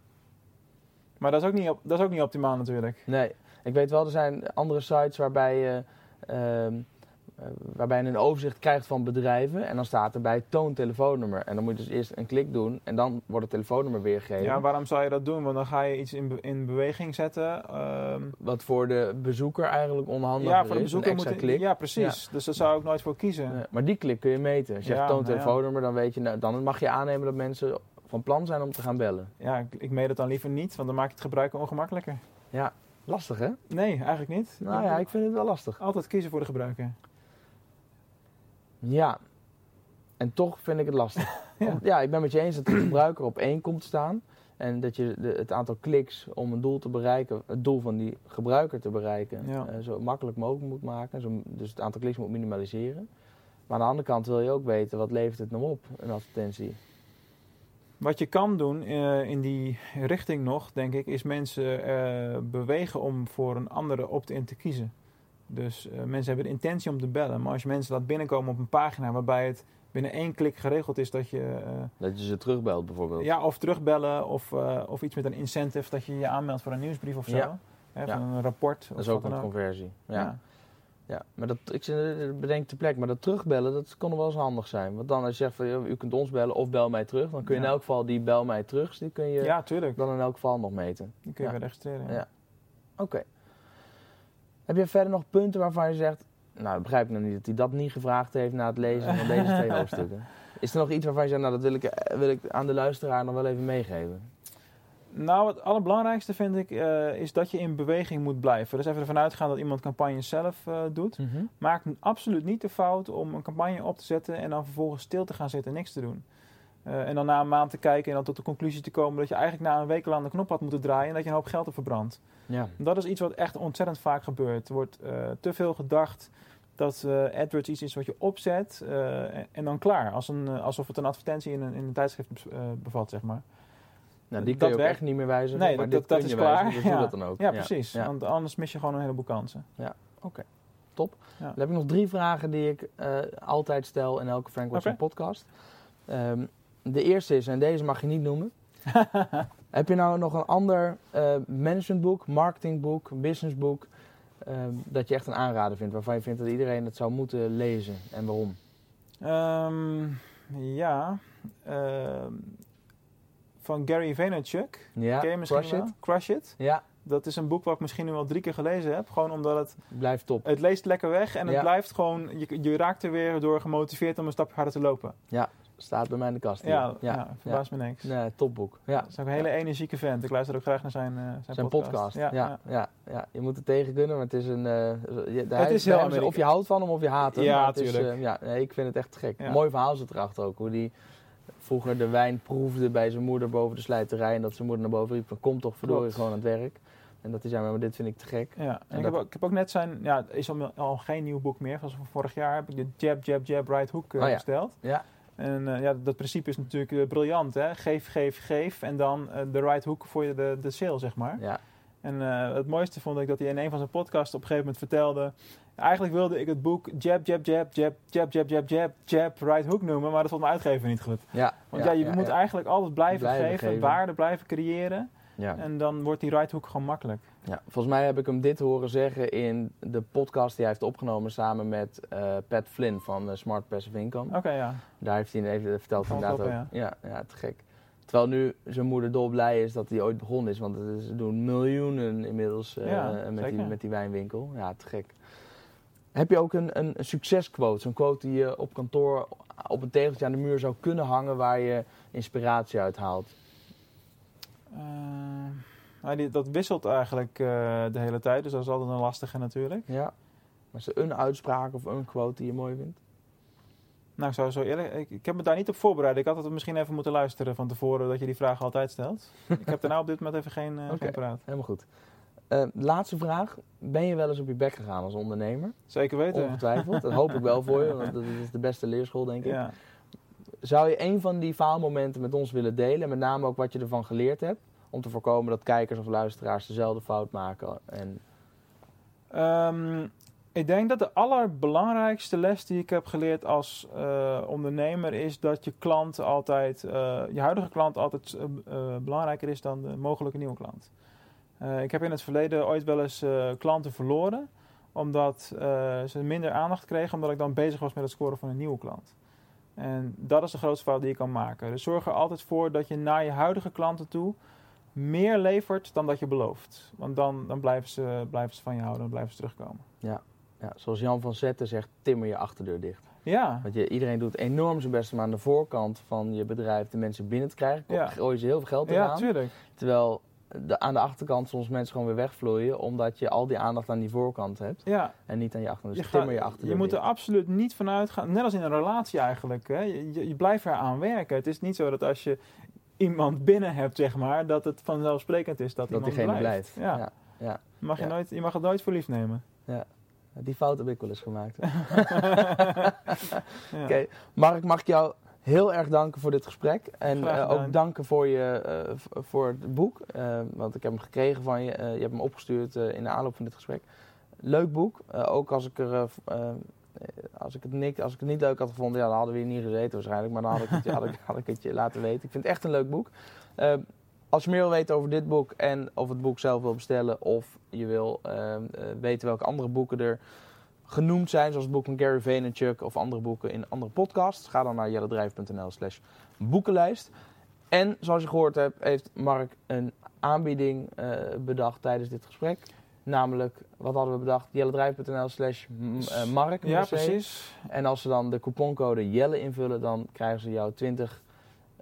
Maar dat is, ook niet, op- dat is ook niet optimaal natuurlijk. Nee, ik weet wel, er zijn andere sites waarbij je. ehm, eh, waarbij je een overzicht krijgt van bedrijven en dan staat erbij toon telefoonnummer. En dan moet je dus eerst een klik doen en dan wordt het telefoonnummer weergegeven. Ja, waarom zou je dat doen? Want dan ga je iets in, be- in beweging zetten. ehm, Wat voor de bezoeker eigenlijk onhandig ja, voor de bezoeker moet je- klik. Ja, precies. Dus daar zou ik nooit voor kiezen. Maar die klik kun je meten. Als je Ja, zegt toon nou telefoonnummer, dan weet je, nou, dan mag je aannemen dat mensen van plan zijn om te gaan bellen. Ja, ik, ik meet het dan liever niet, want dan maak je het gebruiken ongemakkelijker. Ja, lastig hè? Nee, eigenlijk niet. Nou ja, ik vind het wel lastig. Altijd kiezen voor de gebruiker. Ja, en toch vind ik het lastig. [laughs] Ja. Ja, ik ben met je eens dat de gebruiker op één komt staan. En dat je de, het aantal kliks om een doel te bereiken, het doel van die gebruiker te bereiken, Ja. eh, zo makkelijk mogelijk moet maken. Zo, dus het aantal kliks moet minimaliseren. Maar aan de andere kant wil je ook weten, wat levert het nou op, een advertentie? Wat je kan doen eh, in die richting nog, denk ik, is mensen eh, bewegen om voor een andere opt-in te kiezen. Dus eh, mensen hebben de intentie om te bellen. Maar als je mensen laat binnenkomen op een pagina waarbij het binnen één klik geregeld is dat je... eh, Dat je ze terugbelt bijvoorbeeld. ja, of terugbellen of, eh, of iets met een incentive dat je je aanmeldt voor een nieuwsbrief of zo. Ja. Hè, Ja. van een rapport. dat of is ook een conversie. Ja. Ja. Ja. maar dat, ik bedenk te plek, maar dat terugbellen, dat kon wel eens handig zijn. Want dan als je zegt van, u kunt ons bellen of bel mij terug, dan kun je in elk geval die bel mij terug, die kun je Ja, tuurlijk. dan in elk geval nog meten. Die kun je weer registreren. Ja. Oké. Heb je verder nog punten waarvan je zegt, nou dat begrijp ik nog niet, dat hij dat niet gevraagd heeft na het lezen van deze twee [laughs] hoofdstukken? Is er nog iets waarvan je zegt, nou dat wil ik, eh, wil ik aan de luisteraar nog wel even meegeven? Nou, het allerbelangrijkste vind ik eh, is dat je in beweging moet blijven. Dus even ervan uitgaan dat iemand campagnes zelf eh, doet. Maak n- absoluut niet de fout om een campagne op te zetten en dan vervolgens stil te gaan zitten en niks te doen. Eh, en dan na een maand te kijken en dan tot de conclusie te komen dat je eigenlijk na een week al aan de knop had moeten draaien en dat je een hoop geld hebt verbrand. Ja. Dat is iets wat echt ontzettend vaak gebeurt. Er wordt eh, te veel gedacht dat eh, AdWords iets is wat je opzet en, dan klaar. Als een, alsof het een advertentie in een, in een tijdschrift bevat, zeg maar. Nou, die kun Dat je ook werkt. echt niet meer wijzigen, Nee, maar dat, is klaar. dus [laughs] ja. doe dat dan ook. Ja, precies. Ja. Want anders mis je gewoon een heleboel kansen. Top. Ja. Dan heb ik nog drie vragen die ik altijd stel in elke Frank Watson Oké. podcast. Ehm, de eerste is, en deze mag je niet noemen. [laughs] heb je nou nog een ander eh, managementboek, marketingboek, businessboek... ehm, dat je echt een aanrader vindt, waarvan je vindt dat iedereen het zou moeten lezen en waarom? Ehm, ja. ehm, van Gary Vaynerchuk. Ja, Ken je misschien Crush wel? It? Crush It. Ja, Dat is een boek wat ik misschien nu al drie keer gelezen heb. Gewoon omdat het, blijft top. het leest lekker weg en het Ja. blijft gewoon... Je, je raakt er weer door gemotiveerd om een stapje harder te lopen. Staat bij mij in de kast. hier. Ja, ja, ja. verbaast me niks. Nee, topboek. Ja. Dat is ook een hele energieke vent. Ik luister ook graag naar zijn, eh, zijn, Zijn podcast. Ja, ja, ja. ja, je moet er tegen kunnen, maar het is een. eh, Het is heel Of je houdt van hem of je haat hem. Ja, maar het is, tuurlijk. eh, ja, nee, ik vind het echt gek. Mooi verhaal zit erachter ook. Hoe die vroeger de wijn proefde bij zijn moeder boven de slijterij. En dat zijn moeder naar boven riep: Kom toch verdorie Klopt. gewoon aan het werk. En dat hij zei: Maar dit vind ik te gek. Ja, en En ik, dat- heb ook, ik heb ook net zijn, ja, het is al, al geen nieuw boek meer. Van vorig jaar heb ik de Jab, Jab, Jab, Right Hook eh, Oh ja. besteld. Ja. En eh, ja, dat principe is natuurlijk eh, briljant. Hè? Geef, geef, geef. En dan eh, de right hook voor je de, de sale, zeg maar. Ja, En het mooiste vond ik dat hij in een van zijn podcasts op een gegeven moment vertelde... Eigenlijk wilde ik het boek Jab, Jab, Jab, Jab, Jab, Jab, Jab, Jab, Jab, Right Hook noemen. Maar dat vond mijn uitgever niet goed. Ja, Want ja, je moet eigenlijk altijd blijven, Blijven geven, geven. waarde blijven creëren. ja. En dan wordt die right hook gewoon makkelijk. Ja, volgens mij heb ik hem dit horen zeggen in de podcast die hij heeft opgenomen samen met eh, Pat Flynn van eh, Smart Passive Income. Oké, ja. Daar heeft hij even verteld inderdaad op, ook. Ja. Ja, te gek. Terwijl nu zijn moeder dolblij is dat hij ooit begonnen is, want het is- ze doen miljoenen inmiddels eh, Ja, met, die, met die wijnwinkel. Ja, te gek. Heb je ook een, een, een succesquote, zo'n quote die je op kantoor op een tegeltje aan de muur zou kunnen hangen waar je inspiratie uit haalt? Eh, nou, die, dat wisselt eigenlijk eh, de hele tijd. Dus dat is altijd een lastige natuurlijk. Ja. Maar is er een uitspraak of een quote die je mooi vindt? Nou, ik zou zo eerlijk... Ik, ik heb me daar niet op voorbereid. Ik had het misschien even moeten luisteren van tevoren dat je die vraag altijd stelt. ik heb er nou op dit moment even geen, eh Oké. geen paraat. Helemaal goed. Eh, laatste vraag. Ben je wel eens op je bek gegaan als ondernemer? Zeker weten. Ongetwijfeld. Dat hoop ik wel voor je, want dat is de beste leerschool, denk ik. Ja. Zou je een van die faalmomenten met ons willen delen? En met name ook wat je ervan geleerd hebt? Om te voorkomen dat kijkers of luisteraars dezelfde fout maken. En, Ehm, ik denk dat de allerbelangrijkste les die ik heb geleerd als eh, ondernemer is dat je klant altijd, eh, je huidige klant altijd eh, belangrijker is dan de mogelijke nieuwe klant. Ik heb in het verleden ooit wel eens klanten verloren, omdat ze minder aandacht kregen, omdat ik dan bezig was met het scoren van een nieuwe klant. En dat is de grootste fout die je kan maken. Dus zorg er altijd voor dat je naar je huidige klanten toe meer levert dan dat je belooft. Want dan, dan blijven, ze, blijven ze van je houden en blijven ze terugkomen. ja, zoals Jan van Zetten zegt, timmer je achterdeur dicht. Ja, Want je, iedereen doet enorm zijn best om aan de voorkant van je bedrijf de mensen binnen te krijgen. Ja. Gooi ze heel veel geld ja eraan. tuurlijk. terwijl de, aan de achterkant soms mensen gewoon weer wegvloeien. Omdat je al die aandacht aan die voorkant hebt. Ja, En niet aan je achterkant. Dus je, timmer je achterdeur je moet er absoluut niet van uitgaan. Net als in een relatie eigenlijk. Hè. Je, je, je blijft eraan werken. Het is niet zo dat als je iemand binnen hebt, zeg maar, dat het vanzelfsprekend is dat, Dat iemand diegene blijft. blijft. Ja. Ja, ja. Mag je, Ja. nooit, je mag het nooit voor lief nemen. Die fout heb ik wel eens gemaakt. [laughs] [laughs] Ja. Oké, Mark, mag ik jou heel erg danken voor dit gesprek. En eh, ook danken voor, je, eh, voor het boek. Eh, want ik heb hem gekregen van je. Je hebt hem opgestuurd in de aanloop van dit gesprek. Leuk boek. Ook als ik, er, als, ik het niet, als ik het niet leuk had gevonden, ja, dan hadden we hier niet gezeten waarschijnlijk. Maar dan had ik het, had ik, het je laten weten. Ik vind het echt een leuk boek. Eh, als je meer wil weten over dit boek en of het boek zelf wil bestellen... of je wil eh, eh, weten welke andere boeken er genoemd zijn... zoals het boek van Gary Vaynerchuk of andere boeken in andere podcasts... ga dan naar jellendrijf.nl slash boekenlijst. En zoals je gehoord hebt, heeft Mark een aanbieding eh, bedacht tijdens dit gesprek. Namelijk, wat hadden we bedacht? jellendrijf.nl slash eh, Mark. met Ja, een C. precies. En als ze dan de couponcode Jelle invullen, dan krijgen ze jouw 20,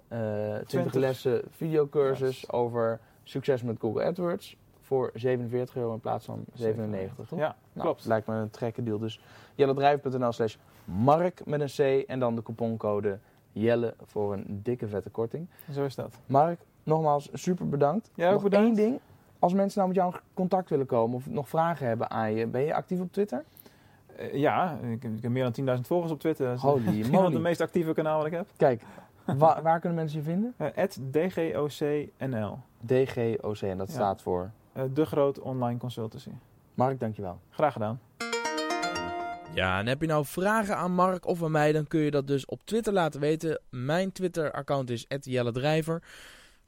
eh 20, 20 lessen videocursus Yes. over succes met Google AdWords voor 47 euro in plaats van 97. Toch? Ja, Nou, klopt. Lijkt me een trekke deal. Dus jellendrijf.nl slash Mark met een C en dan de couponcode Jelle voor een dikke vette korting. Zo is dat. Mark, nogmaals super bedankt. Ook Nog bedankt. één ding. Als mensen nou met jou in contact willen komen of nog vragen hebben aan je, ben je actief op Twitter? Eh, ja, ik, ik heb meer dan 10.000 volgers op Twitter. Dat is Holy [laughs] wel moly. het meest actieve kanaal wat ik heb. Kijk, wa- waar kunnen mensen je vinden? [laughs] Eh, @dgocnl. DGOC en dat Ja. staat voor. Eh, de groot online consultancy. Mark, dankjewel. Graag gedaan. Ja, en heb je nou vragen aan Mark of aan mij, dan kun je dat dus op Twitter laten weten. Mijn Twitter-account is @jelle-drijver.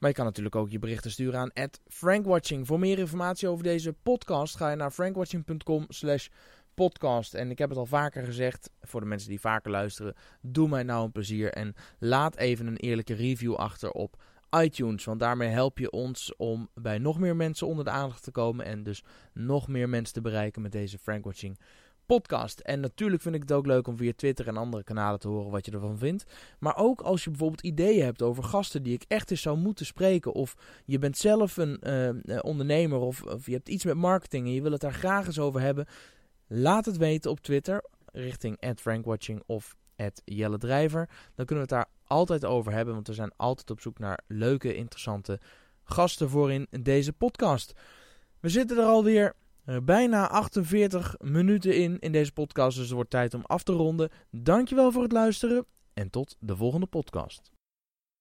Maar je kan natuurlijk ook je berichten sturen aan @frankwatching. Voor meer informatie over deze podcast ga je naar frankwatching.com slash podcast. En ik heb het al vaker gezegd, voor de mensen die vaker luisteren, doe mij nou een plezier en laat even een eerlijke review achter op iTunes. Want daarmee help je ons om bij nog meer mensen onder de aandacht te komen en dus nog meer mensen te bereiken met deze Frankwatching podcast. En natuurlijk vind ik het ook leuk om via Twitter en andere kanalen te horen wat je ervan vindt. Maar ook als je bijvoorbeeld ideeën hebt over gasten die ik echt eens zou moeten spreken. Of je bent zelf een eh, eh, ondernemer of, of je hebt iets met marketing en je wil het daar graag eens over hebben. Laat het weten op Twitter richting @frankwatching of @jelle-drijver. Dan kunnen we het daar altijd over hebben, want we zijn altijd op zoek naar leuke, interessante gasten voor in deze podcast. We zitten er alweer eh, bijna 48 minuten in in deze podcast, dus het wordt tijd om af te ronden. Dankjewel voor het luisteren en tot de volgende podcast.